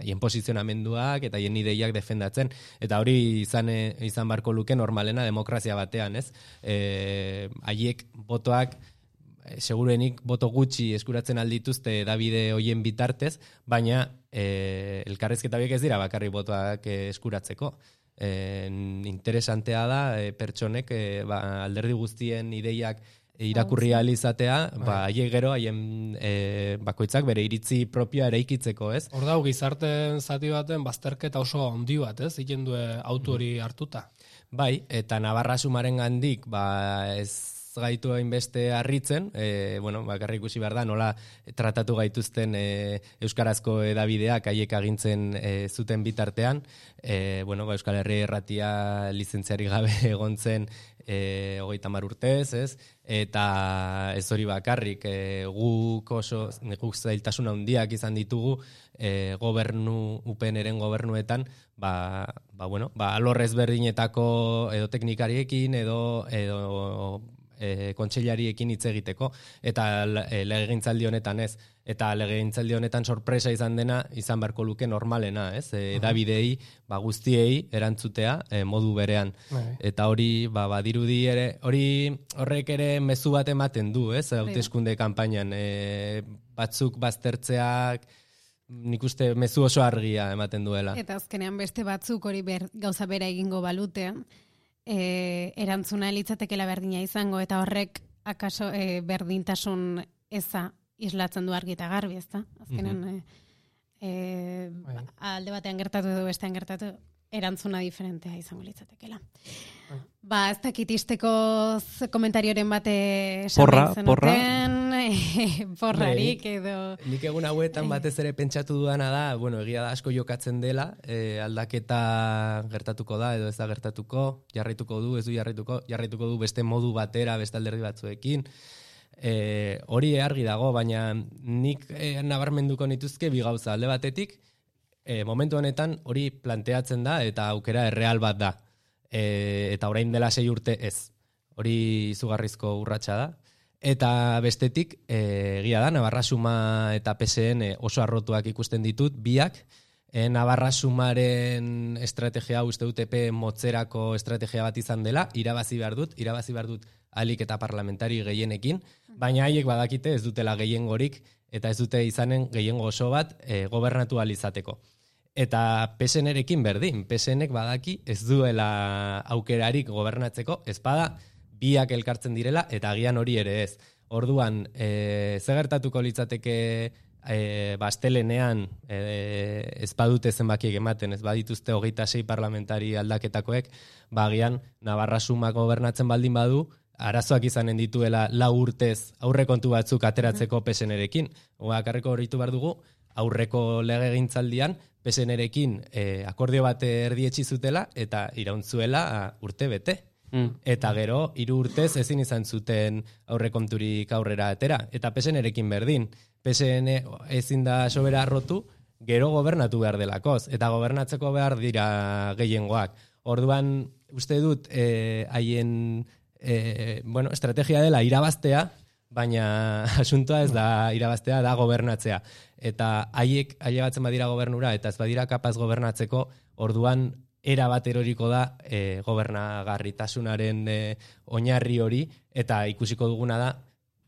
S2: haien posizionamenduak eta haien ideiak defendatzen eta hori izan eh, izan barko luke normalena demokrazia batean, ez? Eh, haiek botoak eh, segurenik boto gutxi eskuratzen aldituzte Davide hoien bitartez, baina eh, elkarrezketa biek ez dira bakarrik botoak eh, eskuratzeko. Eh, interesantea da eh, pertsonek eh, ba, alderdi guztien ideiak irakurri ahal izatea, ba, haiek gero, haien eh, bakoitzak bere iritzi propioa eraikitzeko, ez?
S3: Hor dau, gizarten zati baten bazterketa oso handi bat, ez? Iken du auto hori hartuta.
S2: Bai, eta Navarra sumaren gandik, ba, ez gaitu hainbeste harritzen, e, bueno, bakarrik ikusi behar da, nola tratatu gaituzten e, Euskarazko edabideak haiek agintzen e, zuten bitartean, e, bueno, ba, Euskal Herri erratia lizentziari gabe egon zen e, hogeita mar urtez, ez? Eta ez hori bakarrik, e, guk oso, guk zailtasun handiak izan ditugu, e, gobernu, UPNren gobernuetan, ba, ba, bueno, ba, alorrez berdinetako edo teknikariekin, edo, edo e, kontseilariekin hitz egiteko eta e, legegintzaldi honetan ez eta legegintzaldi honetan sorpresa izan dena izan beharko luke normalena, ez? E, Davidei, ba guztiei erantzutea e, modu berean.
S3: Bai.
S2: Eta hori, ba badirudi ere, hori horrek ere mezu bat ematen du, ez? Hauteskunde kanpainan e, batzuk baztertzeak nik uste mezu oso argia ematen duela.
S1: Eta azkenean beste batzuk hori ber, gauza bera egingo balutean, e, erantzuna litzatekela berdina izango, eta horrek akaso e, berdintasun eza islatzen du argi eta garbi, ezta? Azkenean, mm alde batean gertatu edo bestean gertatu, erantzuna diferentea izango litzatekela. Ba, ez dakit isteko z- komentarioren bate esan
S6: Porra,
S1: zenuten,
S6: porra.
S1: eh, porrarik edo...
S2: Nik egun hauetan batez ere pentsatu dudana da, bueno, egia da asko jokatzen dela, e, aldaketa gertatuko da edo ez da gertatuko, jarraituko du, ez du jarraituko, jarraituko du beste modu batera, beste alderdi batzuekin. E, hori argi dago, baina nik e, nabarmenduko nituzke bi gauza alde batetik, e, momentu honetan hori planteatzen da eta aukera erreal bat da. E, eta orain dela sei urte ez. Hori izugarrizko urratsa da. Eta bestetik, e, egia da, Navarra Suma eta PSN oso arrotuak ikusten ditut, biak, e, Navarra Sumaren estrategia uste dut EP motzerako estrategia bat izan dela, irabazi behar dut, irabazi behar dut alik eta parlamentari gehienekin, baina haiek badakite ez dutela gehiengorik eta ez dute izanen gehiengo oso bat e, gobernatu ahal izateko. Eta PSN-erekin berdin, PSN-ek badaki ez duela aukerarik gobernatzeko, ez bada biak elkartzen direla eta agian hori ere ez. Orduan, e, ze gertatuko litzateke e, bastelenean e, ez badute zenbakiek ematen, ez badituzte hogeita sei parlamentari aldaketakoek, bagian Navarra Suma gobernatzen baldin badu, arazoak izanen dituela lau urtez aurrekontu batzuk ateratzeko PSN-erekin. Bakarreko horritu behar dugu, aurreko lege gintzaldian, PSN-erekin e, akordio bat erdietxi zutela eta irauntzuela urte bete.
S6: Mm.
S2: Eta gero, hiru urtez ezin izan zuten aurrekonturik aurrera atera. Eta PSN-erekin berdin. PSN ezin da sobera arrotu, gero gobernatu behar delakoz. Eta gobernatzeko behar dira gehiengoak. Orduan, uste dut, eh, haien eh, bueno, estrategia dela irabaztea, baina asuntoa ez da irabaztea, da gobernatzea. Eta haiek ailegatzen badira gobernura, eta ez badira kapaz gobernatzeko, orduan era bat eroriko da e, gobernagarritasunaren e, oinarri hori, eta ikusiko duguna da,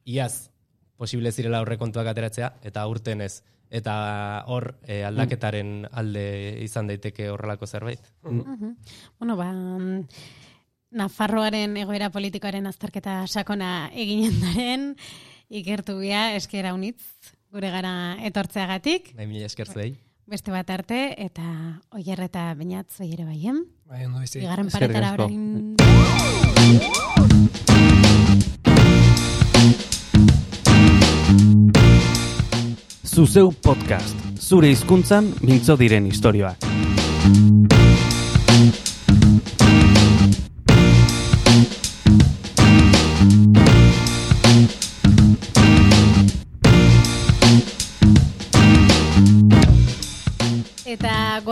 S2: iaz, posible zirela aurrekontuak ateratzea, eta urten ez. Eta hor e, aldaketaren alde izan daiteke horrelako zerbait.
S1: Mhm. Bueno, ba, mm, Nafarroaren egoera politikoaren azterketa sakona eginen daren, ikertu bia eskera unitz, gure gara etortzeagatik,
S2: Nahi mila esker zuei.
S1: beste bat arte, eta oier eta bainat zoi ere baien.
S3: Bai, ondo bizi.
S1: Bigarren paretara orain...
S6: Zuzeu podcast, zure hizkuntzan mintzo diren istorioak.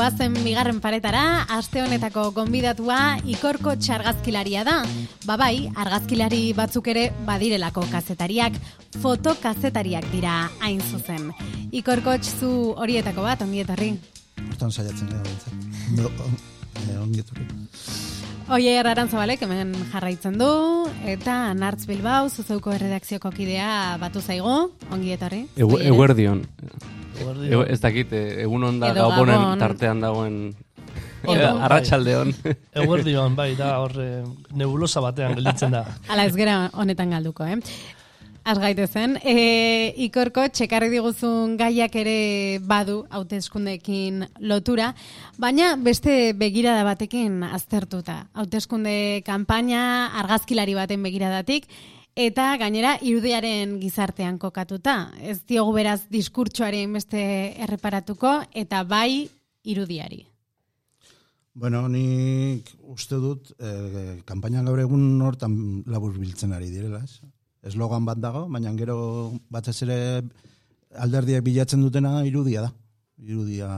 S1: Goazen bigarren paretara, aste honetako gonbidatua ikorko txargazkilaria da. Babai, argazkilari batzuk ere badirelako kazetariak, fotokazetariak dira hain zuzen. Ikorko zu horietako bat, ongi etorri.
S10: Hortan saiatzen gara bintzen. Eh, ongi etorri.
S1: Oie Arantzabalek hemen jarraitzen du, eta Nartz Bilbao, zuzeuko erredakzioko kidea batu zaigu, ongi etorri.
S6: Eguerdion. Egu, ez dakit, eh, egun onda
S1: Edo
S6: gabonen
S1: Gabon.
S6: tartean dagoen eh, arratsaldeon.
S11: Eguerdion, bai, da, hor, eh, nebulosa batean gelditzen da.
S1: Ala ez gera honetan galduko, eh? Az gaitezen, e, ikorko txekarri diguzun gaiak ere badu hauteskundeekin lotura, baina beste begirada batekin aztertuta. Hauteskunde kanpaina argazkilari baten begiradatik, eta gainera irudiaren gizartean kokatuta. Ez diogu beraz diskurtsoaren beste erreparatuko, eta bai irudiari.
S10: Bueno, nik uste dut, eh, kanpainan gaur egun hortan labur biltzen ari direla, ez? Eslogan bat dago, baina gero batez ere alderdiak bilatzen dutena irudia da. Irudia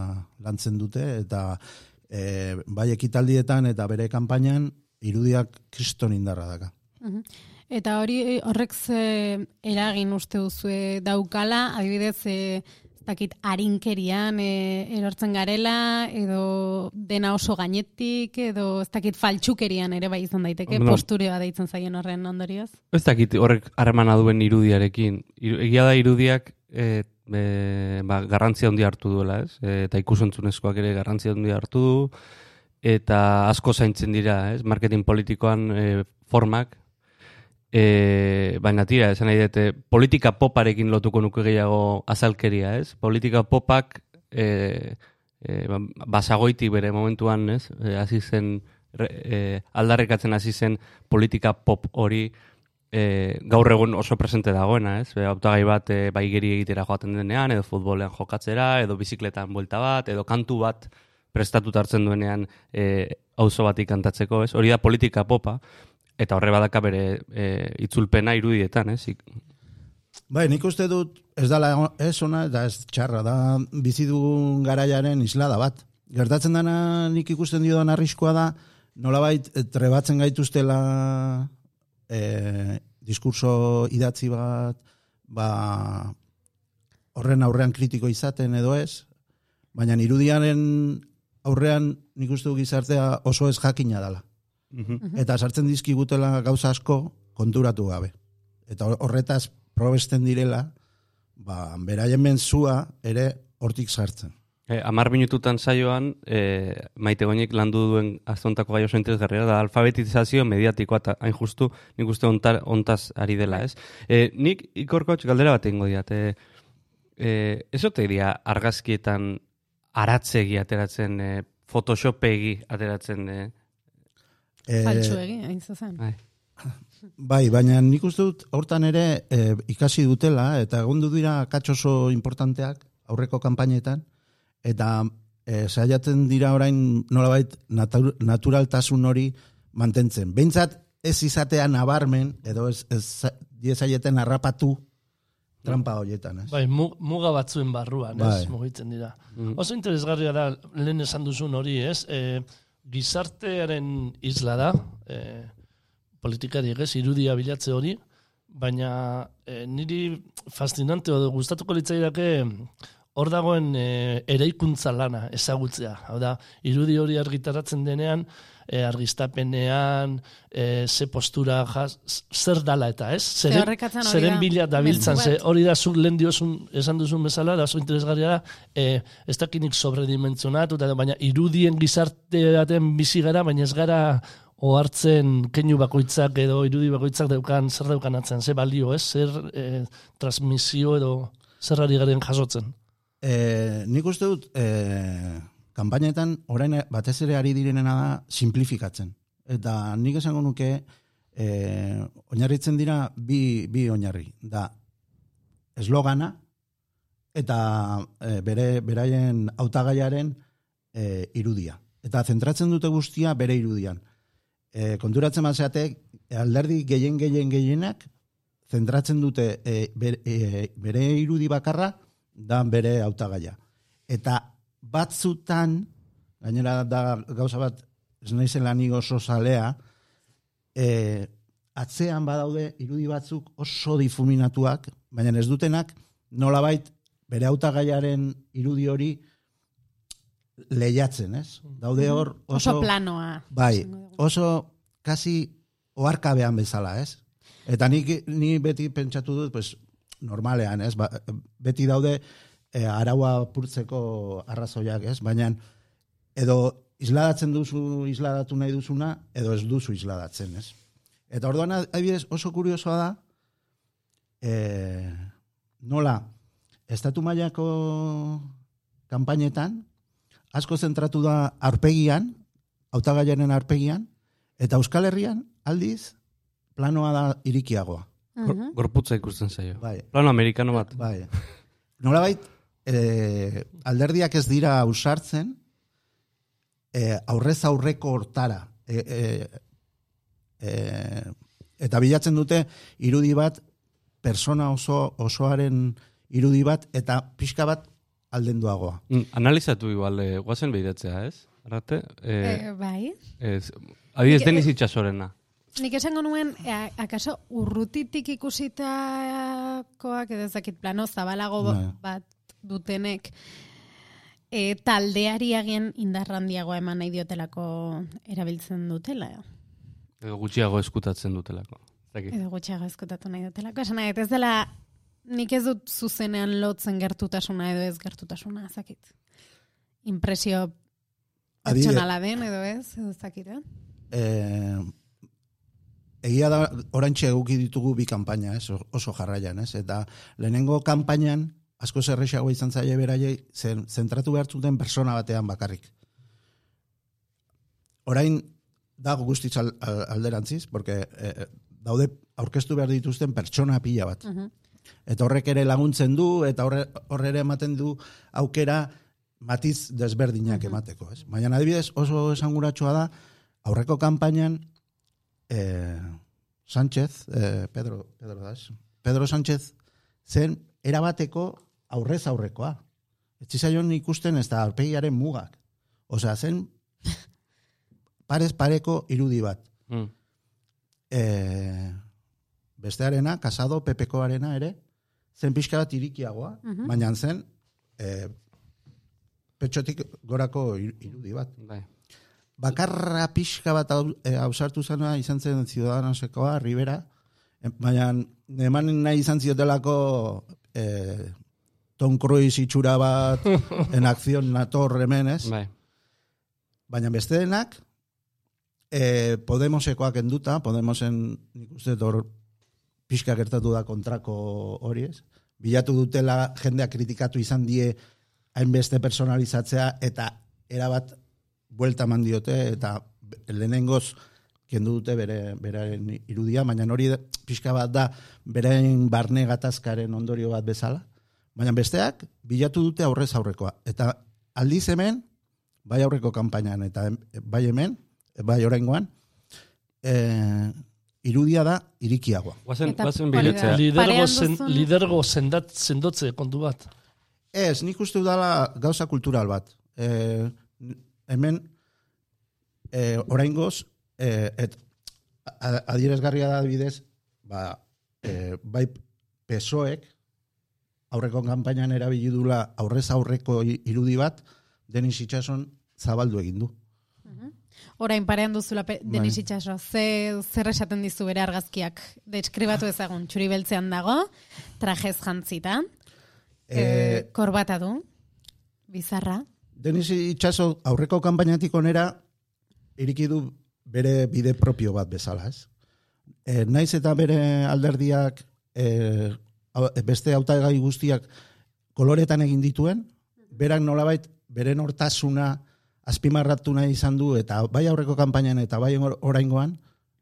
S10: lantzen dute, eta eh, bai ekitaldietan eta bere kanpainan irudiak kriston indarra daka.
S1: Eta hori horrek ze eragin uste duzue daukala, adibidez, e, dakit, arinkerian e, erortzen garela, edo dena oso gainetik, edo ez dakit faltsukerian ere bai izan daiteke,
S6: Bueno.
S1: posturioa deitzen zaien horren ondorioz.
S6: Ez dakit horrek harremana duen irudiarekin. Iru, egia da irudiak e, e, ba, garrantzia handia hartu duela, ez? E, eta ikusontzunezkoak ere garrantzia handia hartu du, eta asko zaintzen dira, ez? Marketing politikoan e, formak, e, baina tira, esan nahi dute, politika poparekin lotuko nuke gehiago azalkeria, ez? Politika popak e, e, ba, basagoiti bere momentuan, ez? E, hasi zen, e, aldarrekatzen hasi zen politika pop hori e, gaur egun oso presente dagoena, ez? E, hautagai bat e, bai geri egitera joaten denean, edo futbolean jokatzera, edo bizikletan buelta bat, edo kantu bat prestatuta hartzen duenean e, auzo batik kantatzeko, ez? Hori da politika popa, eta horre badaka bere e, itzulpena irudietan, ez?
S10: Bai, nik uste dut ez dala ez ona eta ez txarra da bizi dugun garaiaren islada bat. Gertatzen dana nik ikusten diodan arriskoa da nolabait eh, trebatzen gaituztela e, diskurso idatzi bat ba, horren aurrean kritiko izaten edo ez, baina irudiaren aurrean nik uste du gizartea oso ez jakina Eta sartzen dizkigutela gauza asko konturatu gabe. Eta hor- horretaz probesten direla, ba, beraien menzua ere hortik sartzen.
S6: E, amar minututan saioan, e, maite goinek landu duen aztontako gai oso interesgarria da alfabetizazio mediatikoa eta hain justu nik uste ontar, ontaz ari dela, ez? E, nik ikorkotx galdera bat egingo diat, e, e, ez ote dira argazkietan aratzegi ateratzen, e, photoshopegi ateratzen, e,
S10: E,
S1: Faltsuegi, hain zuzen.
S6: bai.
S10: Bai, baina nik uste dut hortan ere e, ikasi dutela, eta egondu dira katxo oso importanteak aurreko kanpainetan, eta e, saiatzen dira orain nolabait natur, naturaltasun hori mantentzen. Behintzat ez izatea nabarmen, edo ez, ez diezaieten harrapatu trampa horietan, ez?
S11: Bai, mu- muga batzuen barruan,
S10: Bai.
S11: ez, mugitzen dira.
S6: Mm.
S11: Oso interesgarria da, lehen esan duzun hori, ez? E, gizartearen isla da, e, politikari ez, irudia bilatze hori, baina e, niri fascinante edo gustatuko litzaidake hor dagoen e, eraikuntza lana ezagutzea. Hau da, irudi hori argitaratzen denean, e, argiztapenean, e, ze postura jaz, zer dala eta ez? Zeren, zeren bila dabiltzan, ze hori da zuk lehen diozun, esan duzun bezala, da oso interesgarria da, e, ez dakinik sobredimentzionatu, baina irudien gizarte baten bizi gara, baina ez gara ohartzen keinu bakoitzak edo irudi bakoitzak daukan, zer daukan atzen, ze balio, ez? Zer e, transmisio edo zer ari garen jasotzen.
S10: E, nik uste dut, e, kanpainetan orain batez ere ari direnena da simplifikatzen. Eta nik esango nuke, e, oinarritzen dira bi, bi oinarri. Da, eslogana eta e, bere beraien hautagaiaren e, irudia. Eta zentratzen dute guztia bere irudian. E, konturatzen bazeatek, alderdi gehien gehien gehienak zentratzen dute e, bere, e, bere irudi bakarra da bere hautagaia. Eta batzutan, gainera da gauza bat, ez naizela ni oso zalea, e, atzean badaude irudi batzuk oso difuminatuak, baina ez dutenak nolabait bere hautagaiaren irudi hori lehiatzen, ez? Daude hor oso...
S1: Oso planoa.
S10: Bai, oso kasi oarkabean bezala, ez? Eta ni, ni beti pentsatu dut, pues, normalean, ez? Ba, beti daude e, araua purtzeko arrazoiak, ez? Baina edo isladatzen duzu isladatu nahi duzuna, edo ez duzu isladatzen, ez? Eta orduan, adibidez, oso kuriosoa da, e, nola, estatu mailako kanpainetan, asko zentratu da arpegian, hautagaiaren arpegian, eta Euskal Herrian, aldiz, planoa da irikiagoa.
S6: Gor- Gorputza ikusten zaio.
S10: Bai.
S6: Plano amerikano bat.
S10: Bai. Nola bait, e, alderdiak ez dira ausartzen, e, aurrez aurreko hortara. E, e, e, eta bilatzen dute irudi bat, persona oso osoaren irudi bat, eta pixka bat aldenduagoa.
S6: Mm, Analizatu igual, eh, guazen behidatzea, ez? Arrate? Eh,
S1: Eh, bai.
S6: ez, adibidez,
S1: Nik-
S6: Deniz Itxasorena.
S1: Nik esango nuen, e, akaso urrutitik ikusitakoak edo ez dakit plano zabalago
S10: Bai.
S1: bat dutenek e, taldeari agian indarrandiagoa eman nahi diotelako erabiltzen dutela.
S6: Edo gutxiago eskutatzen dutelako. Ez dakit.
S1: Edo gutxiago ezkutatu nahi dutela. Esan nahi, ez dela, nik ez dut zuzenean lotzen gertutasuna edo ez gertutasuna, zakit. Impresio pertsonala den edo ez, edo ez dakit, eh?
S10: eh, egia da orantxe eguki ditugu bi kanpaina, ez, oso jarraian, ez, eta lehenengo kanpainan asko zerrexago izan zaie beraiei zen, zentratu behar zuten persona batean bakarrik. Orain dago guztiz al, al- alderantziz, porque eh, daude aurkeztu behar dituzten pertsona pila bat.
S1: Mhm.
S10: Eta horrek ere laguntzen du, eta horre, horre ere ematen du aukera matiz desberdinak emateko. Ez? Baina adibidez oso esanguratsua da, aurreko kanpainan eh, Sánchez, eh, Pedro, Pedro, da, ez? Pedro Sánchez zen erabateko aurrez aurrekoa. Ez zizaion ikusten ez da aurpegiaren mugak. Osea, zen parez pareko irudi bat.
S6: Mm.
S10: E, bestearena, kasado, pepekoarena ere, zen pixka bat irikiagoa,
S1: Mhm.
S10: baina zen e, petxotik gorako ir- irudi bat.
S6: Bai.
S10: Bakarra pixka bat hau- e, hausartu zena izan zen Ciudadanosekoa, Rivera, baina eman nahi izan ziotelako e, Tom Cruise itxura bat en acción nator hemen, ez?
S6: Bai.
S10: Baina beste denak, e, Podemosekoak enduta, Podemosen nik uste dut hor pixka gertatu da kontrako hori ez. Bilatu dutela jendea kritikatu izan die hainbeste personalizatzea eta erabat buelta eman diote eta lehenengoz kendu dute bere, beraren irudia, baina hori pixka bat da beren barne gatazkaren ondorio bat bezala. Baina besteak bilatu dute aurrez aurrekoa. Eta aldiz hemen, bai aurreko kanpainan eta bai hemen, bai oraingoan, e, irudia da irikiagoa.
S6: Guazen, guazen bilatzea.
S11: Lidergo, zen, lidergo sendat, sendotze kontu bat.
S10: Ez, nik uste dudala gauza kultural bat. E, hemen, e, oraingoz, e, et, a- adierazgarria da bidez, ba, e, bai pesoek, aurreko kanpainan erabili dula aurrez aurreko irudi bat, Denis Itxason zabaldu egin du.
S1: Orain parean duzula
S10: Bai.
S1: Denis Itxaso, ze, zer esaten dizu bere argazkiak? Deskribatu ezagun, txuri beltzean dago, trajez jantzita,
S10: E,
S1: e, korbata du, bizarra,
S10: Denis Itxaso aurreko kanpainatik onera iriki du bere bide propio bat bezala, ez? E, naiz eta bere alderdiak e, beste hautagai guztiak koloretan egin dituen, berak nolabait bere nortasuna azpimarratu nahi izan du eta bai aurreko kanpainan eta bai or- oraingoan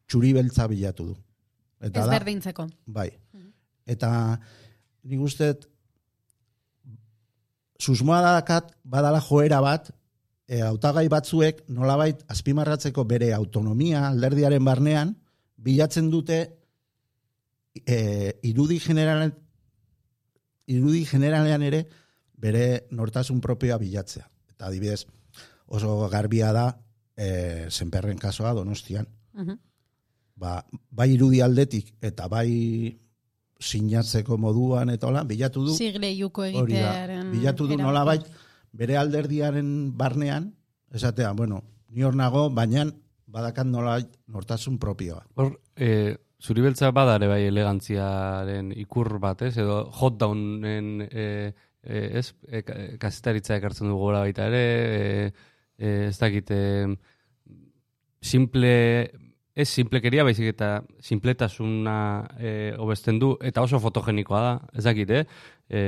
S10: txuri beltza bilatu du. Eta
S1: ez
S10: da,
S1: berdintzeko.
S10: Bai. Eta nik uste dut, susmoa dakat badala joera bat, e, hautagai batzuek nolabait azpimarratzeko bere autonomia alderdiaren barnean, bilatzen dute e, irudi generalen irudi generalean ere bere nortasun propioa bilatzea. Eta adibidez, oso garbia da, e, zenperren kasoa donostian.
S1: Mhm.
S10: Ba, bai irudi aldetik, eta bai sinatzeko moduan, eta hola, bilatu du.
S1: Sigle juko egitearen...
S10: bilatu du nolabait bere alderdiaren barnean, esatea, bueno, ni hor nago, baina badakat nolabait nortasun propioa.
S6: Hor, e, zuri beltza badare bai elegantziaren ikur bat, ez? Edo hot downen, e, e, ez? E, ka- kazetaritza ekartzen dugu gora baita ere, e, e, ez dakit, e, simple, ez simplekeria, baizik eta simpletasuna e, hobesten du, eta oso fotogenikoa da, ez dakit, eh? E,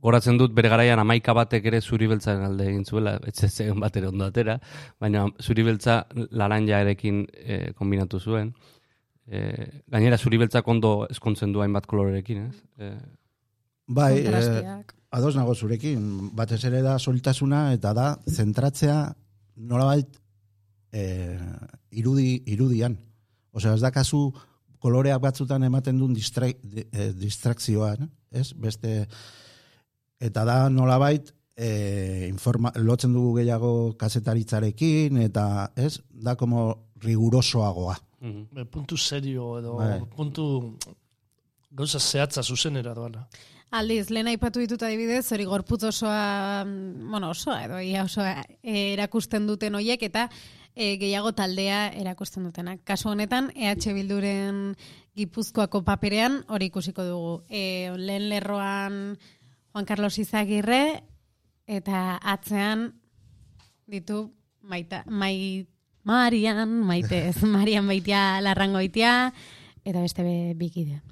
S6: goratzen dut bere garaian amaika batek ere zuri beltzaren alde egin zuela, etxe zen bat ere ondo atera, baina zuri beltza laranjarekin e, kombinatu zuen. E, gainera zuri beltzak ondo eskontzen du hainbat kolorerekin, ez? E,
S10: Bai, eh,
S1: Kontrasteak.
S10: ados nago zurekin, batez ere da soltasuna eta da zentratzea nolabait eh, irudi, irudian. Osea, ez da kasu koloreak batzutan ematen duen distra, di- eh, distrakzioan, ez? Beste, eta da nolabait eh, informa, lotzen dugu gehiago kazetaritzarekin, eta ez, da como rigurosoagoa.
S11: Be, puntu serio edo
S10: Bai.
S11: puntu gauza zehatza zuzenera doana.
S1: Aldiz, lehen aipatu ditut adibidez, hori gorputz osoa, mm, bueno, osoa edo ia osoa eh, erakusten duten hoiek eta eh, gehiago taldea erakusten dutenak. Kasu honetan, EH Bilduren Gipuzkoako paperean hori ikusiko dugu. E, lehen lerroan Juan Carlos Izagirre eta atzean ditu maita, mai, Marian, maite ez, Marian baitia larrangoitia, eta beste be, bikide.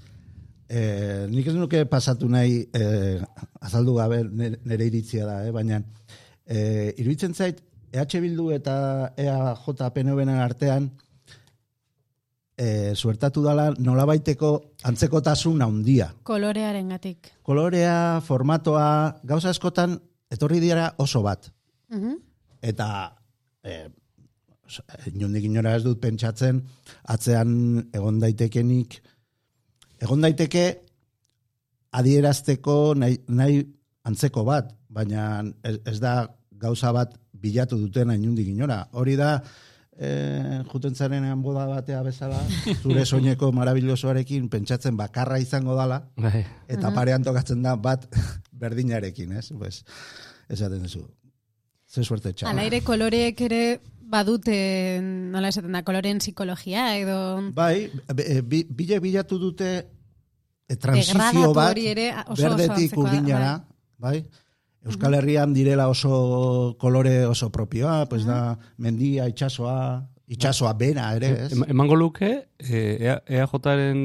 S10: Eh, nik ez nuke pasatu nahi eh, azaldu gabe nire, nire iritzia da, eh? baina eh, iruditzen zait EH Bildu eta E EAJ PNVen artean eh, suertatu dala nolabaiteko antzekotasun handia.
S1: Kolorearen gatik.
S10: Kolorea, formatoa, gauza askotan etorri dira oso bat. Eta eh, os- inondik inora ez dut pentsatzen atzean egon daitekenik egon daiteke adierazteko nahi, nahi antzeko bat, baina ez, ez da gauza bat bilatu duten inundik inora. Hori da eh, jutentzarenean boda batea bezala, zure soineko marabillosoarekin pentsatzen bakarra izango dala,
S6: Bai.
S10: eta parean tokatzen da bat berdinarekin, ez? Pues, esaten duzu. Ze suerte txala.
S1: Hala ere koloreek ere badute, nola esaten da, koloreen psikologia edo...
S10: Bai, bi- bi, bile bilatu dute e, transizio bat,
S1: hori ere oso oso
S10: berdetik urdinara, bai. Euskal Herrian direla oso kolore oso propioa, pues da mendia, itxasoa, itxasoa bena ere, ez?
S6: Em- emango luke, e, EAJaren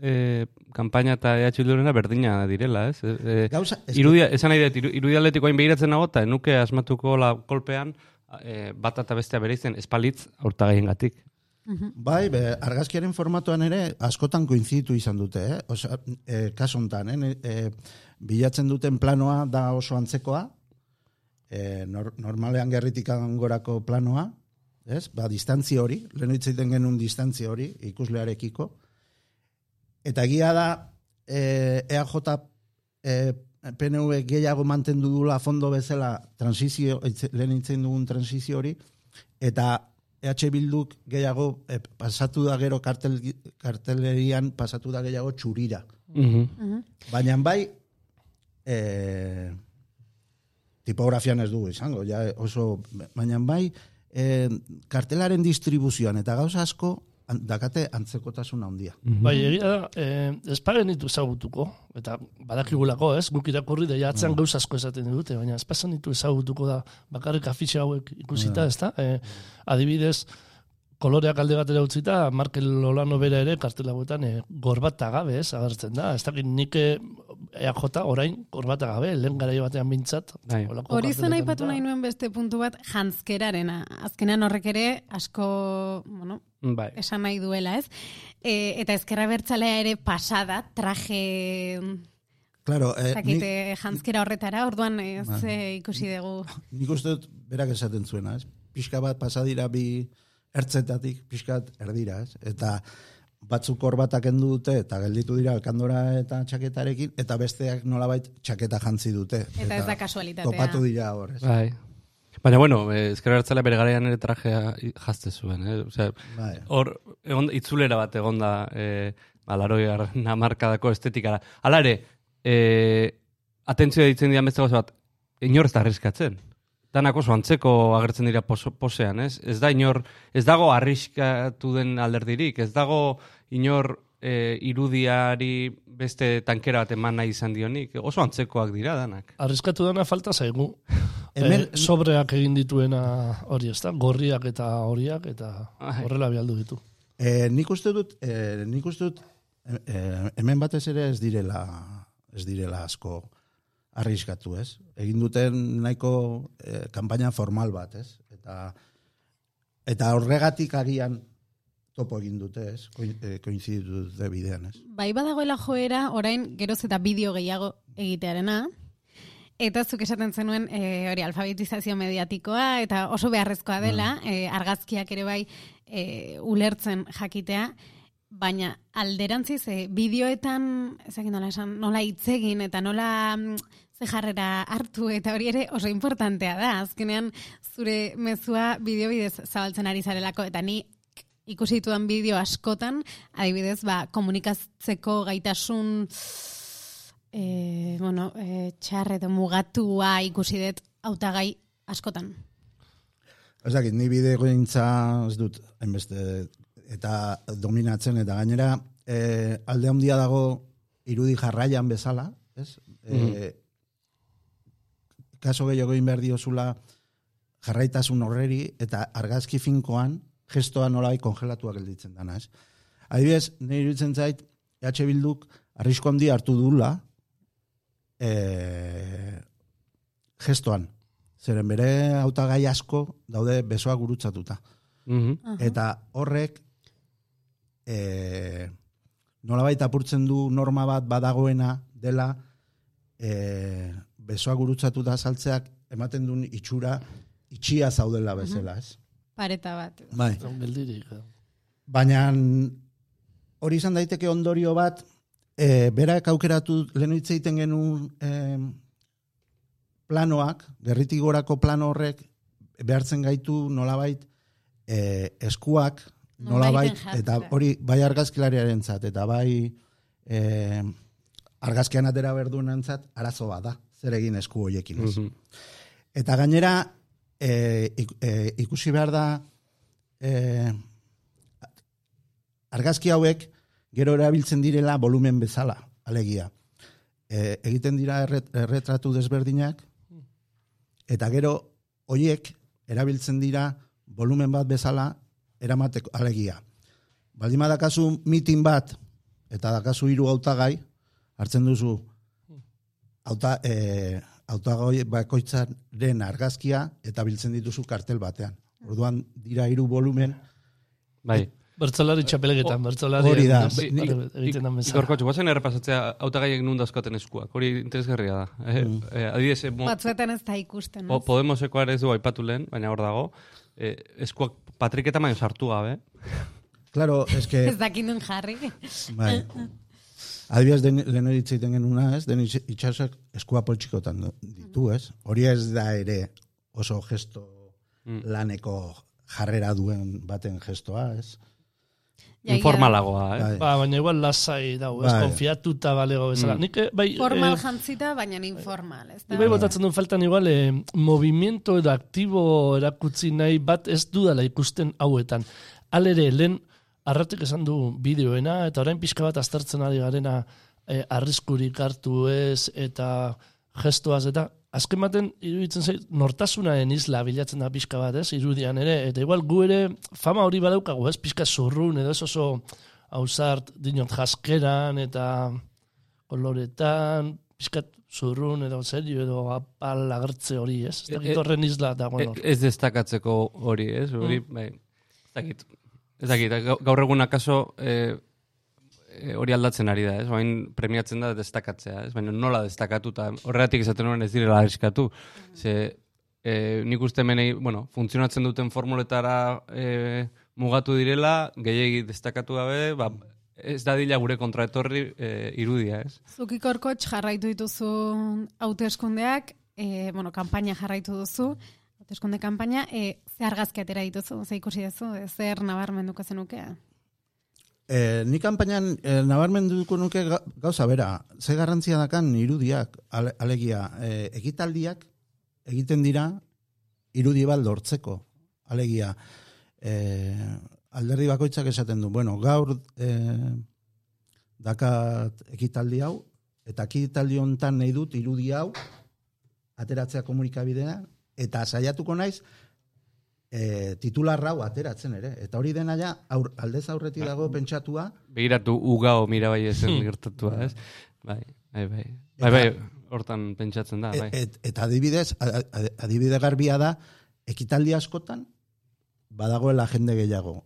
S6: e, kanpaina eta EH Bildurena berdina direla, ez? E,
S10: Gauza,
S6: irudia, esan nahi dut, iru- irudi aldetiko hain behiratzen nago, eta nuke asmatuko la kolpean e, bat eta bestea bere izen espalitz aurtagaien gatik.
S10: Bai, be, argazkiaren formatoan ere askotan koinzitu izan dute, eh? Osea, e, kaso hontan, eh? E, bilatzen duten planoa da oso antzekoa, e, nor, normalean gerritik gorako planoa, ez? Ba, distantzi hori, lehen hitz egiten genuen distantzi hori, ikuslearekiko. Eta egia da, e, EAJ e, PNV gehiago mantendu dula fondo bezala transizio, lehen hitzen dugun transizio hori, eta EH Bilduk gehiago e, pasatu da gero kartel, kartelerian pasatu da gehiago txurira.
S6: Mhm.
S10: Baina bai, e, tipografian ez dugu izango, ja oso, baina bai, e, kartelaren distribuzioan eta gauza asko dakate antzekotasun handia.
S11: Bai, egia da, eh, ez paren ditu ezagutuko, eta badakigulako, ez, guk irakurri da jatzean gauza asko esaten dute, baina ez pasan ditu ezagutuko da bakarrik afixe hauek ikusita, ez da? Eh, adibidez, koloreak alde batera utzita, Markel Olano bera ere kartel hauetan eh, gorbata gabe, ez, agertzen da. Ez dakit nik eh, EAJ orain gorbata gabe, lehen garai batean bintzat.
S6: Bai.
S1: Hori zen aipatu nahi nuen beste puntu bat, jantzkerarena. Azkenean horrek ere asko, bueno,
S6: Bai.
S1: esan nahi duela, ez? E, eta ezkerra bertzalea ere pasada, traje...
S10: Claro, eh,
S1: Zakit,
S10: nik,
S1: eh, jantzkera horretara, orduan ez
S10: Bai.
S1: ikusi dugu.
S10: nik uste dut berak esaten zuena, ez? Pixka bat pasadira bi ertzetatik, pixkat erdira, ez? Eta batzuk hor endu dute, eta gelditu dira alkandora eta txaketarekin, eta besteak nolabait txaketa jantzi dute.
S1: Eta ez da kasualitatea.
S10: Topatu dira hor, ez?
S6: Bai. Baina, bueno, eh, ezkerra hartzela bere garaian ere trajea jazte zuen, eh? Osea,
S10: Bai.
S6: hor, egon, itzulera bat egonda eh, ba, laroiar namarkadako estetikara. Hala ere, eh, atentzioa ditzen dian beste gauza bat, inor ez da arriskatzen. Danak oso antzeko agertzen dira poso, posean, ez? Ez da inor, ez dago arriskatu den alderdirik, ez dago inor eh, irudiari beste tankera bat eman nahi izan dionik. Oso antzekoak dira danak.
S11: Arriskatu dana falta zaigu.
S10: Hemen-
S11: eh, sobreak egin dituena hori ez da, gorriak eta horiak eta horrela bialdu ditu.
S10: E, nik uste dut, e, nik uste dut, e, e, hemen batez ere ez direla, ez direla asko arriskatu, ez? Egin duten nahiko e, kanpaina formal bat, ez? Eta, eta horregatik agian topo egin dute, ez? Koin- e, Koinziditu dute bidean, ez?
S1: Bai badagoela joera, orain geroz eta bideo gehiago egitearena, Eta zuk esaten zenuen e, hori alfabetizazio mediatikoa eta oso beharrezkoa dela, e, argazkiak ere bai e, ulertzen jakitea, baina alderantziz e, bideoetan, ezagin nola esan, nola hitz egin eta nola mm, ze jarrera hartu eta hori ere oso importantea da. Azkenean zure mezua bideo bidez zabaltzen ari zarelako eta ni ikusi ditudan bideo askotan, adibidez, ba, komunikatzeko gaitasun e, bueno, e, txar edo mugatua ikusi dut hautagai askotan.
S10: Ez dakit, ni bideo gintza ez dut, hainbeste, eta dominatzen, eta gainera, e, alde handia dago irudi jarraian bezala, ez? E, kaso gehiago egin behar diozula jarraitasun horreri, eta argazki finkoan, gestoa nolai kongelatuak gelditzen dana, ez? Adibidez, nire iruditzen zait, EH Bilduk arrisko handia hartu dula, e, gestoan. Zeren bere hautagai asko daude besoa gurutzatuta.
S6: Mhm.
S10: Eta horrek e, nolabait apurtzen du norma bat badagoena dela e, besoa gurutzatuta saltzeak ematen duen itxura itxia zaudela bezala, ez?
S1: Pareta bat.
S10: Bai.
S11: Eh.
S10: Baina hori izan daiteke ondorio bat, e, berak aukeratu lehen hitz egiten genuen e, planoak, gerritik gorako plano horrek, behartzen gaitu nolabait e, eskuak, nolabait, eta hori bai argazkilariaren zat, eta bai e, argazkian atera berduenen zat, arazo bat da, zer egin esku hoiekin. ez?
S6: Mhm.
S10: Eta gainera, e, e, ikusi behar da, e, argazki hauek gero erabiltzen direla volumen bezala, alegia. E, egiten dira erret, erretratu desberdinak, eta gero hoiek erabiltzen dira volumen bat bezala eramateko, alegia. Baldin badakazu mitin bat, eta dakazu hiru hautagai, hartzen duzu auta, e, hautagai bakoitzaren argazkia eta biltzen dituzu kartel batean. Orduan dira hiru volumen,
S6: Bai.
S11: Bertzolari txapelegetan, bertzolari
S10: Hori da.
S11: egiten da bezala.
S6: Igorko, guazen errepasatzea hautagaiek nun dauzkaten eskuak. Hori interesgarria da. Eh,
S10: Mm.
S6: eh, adibidez, eh, mo-
S1: Batzuetan ez da ikusten.
S6: po,
S1: ez?
S6: Podemosekoa ere ez du aipatu lehen, baina hor dago. Eh, eskuak patriketa baino sartu gabe.
S10: Claro, es que...
S1: Ez dakindun jarri.
S10: Bai. Adibidez, den, lehen hori itzaiten genuna, ez? Den itxasak eskua poltsikotan ditu, ez? Hori ez da ere oso gesto
S6: Mm.
S10: laneko jarrera duen baten gestoa, ez?
S6: Informalagoa, eh?
S10: Bai.
S11: Ba, baina igual lasai dau, ez
S10: Bai.
S11: konfiatuta balego bezala.
S6: Mm.
S11: Nik, eh, bai,
S1: Formal
S11: eh,
S1: jantzita, baina informal. Ez da?
S11: Ibai botatzen duen faltan igual, eh, movimiento edo aktibo erakutzi nahi bat ez dudala ikusten hauetan. Alere, lehen arratik esan du bideoena, eta orain pixka bat aztertzen ari garena eh, arriskurik hartu ez, eta gestoaz, eta azken baten iruditzen zait, nortasunaren isla bilatzen da pixka bat, ez, irudian ere, eta igual gu ere fama hori badaukagu, ez, pixka zurrun, edo ez oso hausart dinot jaskeran, eta koloretan, pixkat zurrun edo serio edo apal agertze hori, ez? Ez
S6: E-
S11: dakit
S6: e-
S11: horren isla dagoen hor.
S6: E- Ez destakatzeko hori, ez? Hori, bai. Ez dakit. Ez dakit, gau- gaur egun akaso eh, eh, hori aldatzen ari da, ez? Bain premiatzen da destakatzea, ez? Baina nola destakatu, eta horregatik esaten nuen ez direla arriskatu. Ze, eh, nik uste menei, bueno, funtzionatzen duten formuletara eh, mugatu direla, gehiagi destakatu gabe, ba, ez da dila gure kontraetorri eh, irudia, ez?
S1: Zukikorkotx jarraitu dituzu hauteskundeak, e, bueno, kanpaina jarraitu duzu, hauteskunde kanpaina, e, ze argazki atera dituzu, ze ikusi duzu, e, zer nabarmenduko zenuke?
S10: E, ni kanpainan e, nabarmenduko nuke ga- gauza bera, ze garrantzia dakan irudiak, ale, alegia, e, ekitaldiak egiten dira irudi bat lortzeko. Alegia, e, alderdi bakoitzak esaten du, bueno, gaur e, dakat ekitaldi hau, eta ekitaldi hontan nahi dut irudi hau, ateratzea komunikabidea, eta saiatuko naiz, e, titularra hau ateratzen ere. Eta hori dena ja, aur, aldez aurretik dago pentsatua,
S6: Begiratu ugao mirabai ezen
S10: Hmm.
S6: gertatua, ez? Bai, bai, bai. Bai, bai, hortan pentsatzen da, bai.
S10: Et, eta adibidez, adibide garbia da, ekitaldi askotan, badagoela jende gehiago.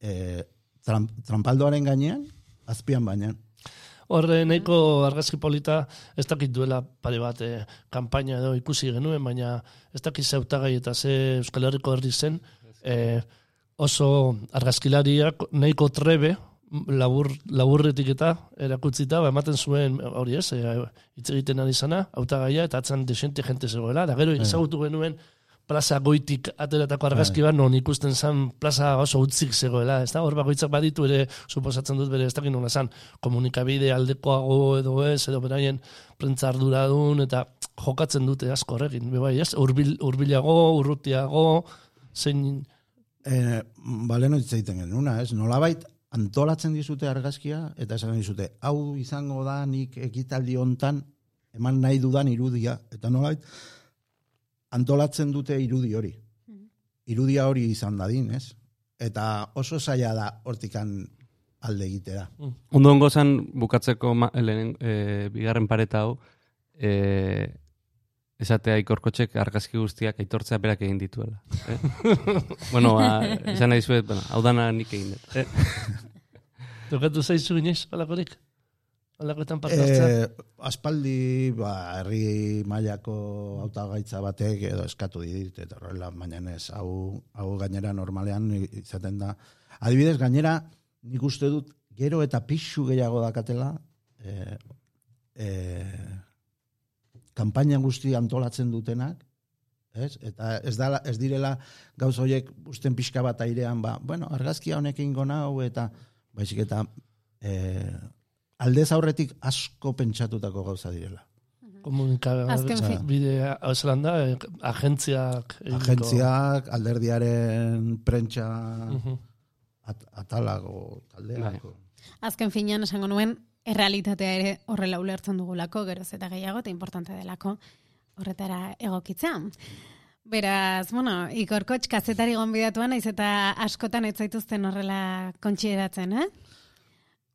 S10: E, tram, trampaldoaren gainean, azpian baina.
S11: Horre nahiko argazki polita ez dakit duela pare bat eh, kanpaina edo ikusi genuen, baina ez dakit zeutagai eta ze Euskal Herriko herri zen, eh, oso argazkilariak nahiko trebe, labur, laburretik eta erakutzita, ba, ematen zuen hori ez, eh, hitz egiten ari zana, hautagaia eta atzan desente jente zegoela, da gero ezagutu genuen plaza goitik ateratako argazki bat, non ikusten zen plaza oso utzik zegoela, ez da? Hor bakoitzak baditu ere, suposatzen dut bere, ez dakit nola zen, komunikabide aldekoago edo ez, edo beraien prentza arduradun, eta jokatzen dute asko horrekin, be bai, ez? Urbil, urbilago, urrutiago, zein...
S10: E, baleno hitz egiten genuna, ez? Nolabait, antolatzen dizute argazkia, eta esan dizute, hau izango da nik ekitaldi hontan eman nahi dudan irudia, eta nolabait, antolatzen dute irudi hori. Irudia hori izan dadin, ez? Eta oso zaila da hortikan alde egitea.
S6: Ondo ongo zen bukatzeko ma, lehen, e, bigarren pareta hau, e, esatea ikorkotxek argazki guztiak aitortzea berak egin dituela. Eh? bueno, ba, esan nahi zuet, bueno, hau dana nik egin dut. Eh?
S11: Tokatu zaizu inoiz, alakorik? Alakoetan parte hartzea?
S10: E, aspaldi, ba, herri mailako hautagaitza batek edo eskatu dit, eta horrela, baina ez, hau, hau gainera normalean izaten da. Adibidez, gainera, nik uste dut, gero eta pixu gehiago dakatela, e, e, kanpaina guzti antolatzen dutenak, ez? Eta ez, dala, ez direla gauz horiek usten pixka bat airean, ba, bueno, argazkia honekin gonau, eta baizik eta e, aldez aurretik asko pentsatutako gauza direla.
S1: Azken
S11: Komunikabide
S1: fin.
S11: bide, zelan da, eh, agentziak... eginiko-
S10: Agentziak, alderdiaren prentsa at, atalago taldeak.
S1: Azken finean esango nuen, errealitatea ere horrela ulertzen dugulako, geroz eta gehiago, eta importante delako horretara egokitzea. Beraz, bueno, ikorkotx kazetari gonbidatuan, naiz eta askotan ez zaituzten horrela kontsideratzen, eh?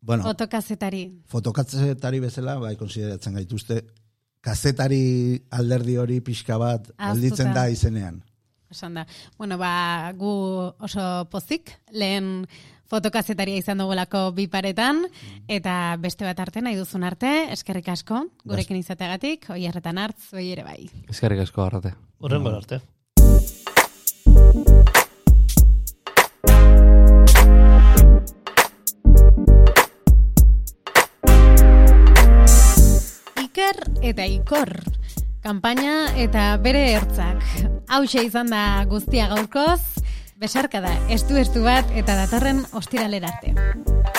S10: Bueno,
S1: Fotokazetari.
S10: fotokazetari bezala, bai, konsideratzen gaituzte, kazetari alderdi hori pixka bat
S1: Ahaztuta.
S10: alditzen da izenean.
S1: Esan da. Bueno, ba, gu oso pozik, lehen fotokazetaria izan dugulako bi paretan, eta beste bat arte nahi duzun arte, eskerrik asko, gurekin izateagatik, oi erretan hartz, oi ere bai.
S6: Eskerrik asko arrate.
S11: Horrengo arte.
S1: Iker eta Ikor. Kanpaina eta bere ertzak. Hauxe izan da guztia gaurkoz, besarka da, estu-estu bat eta datorren ostiralera arte.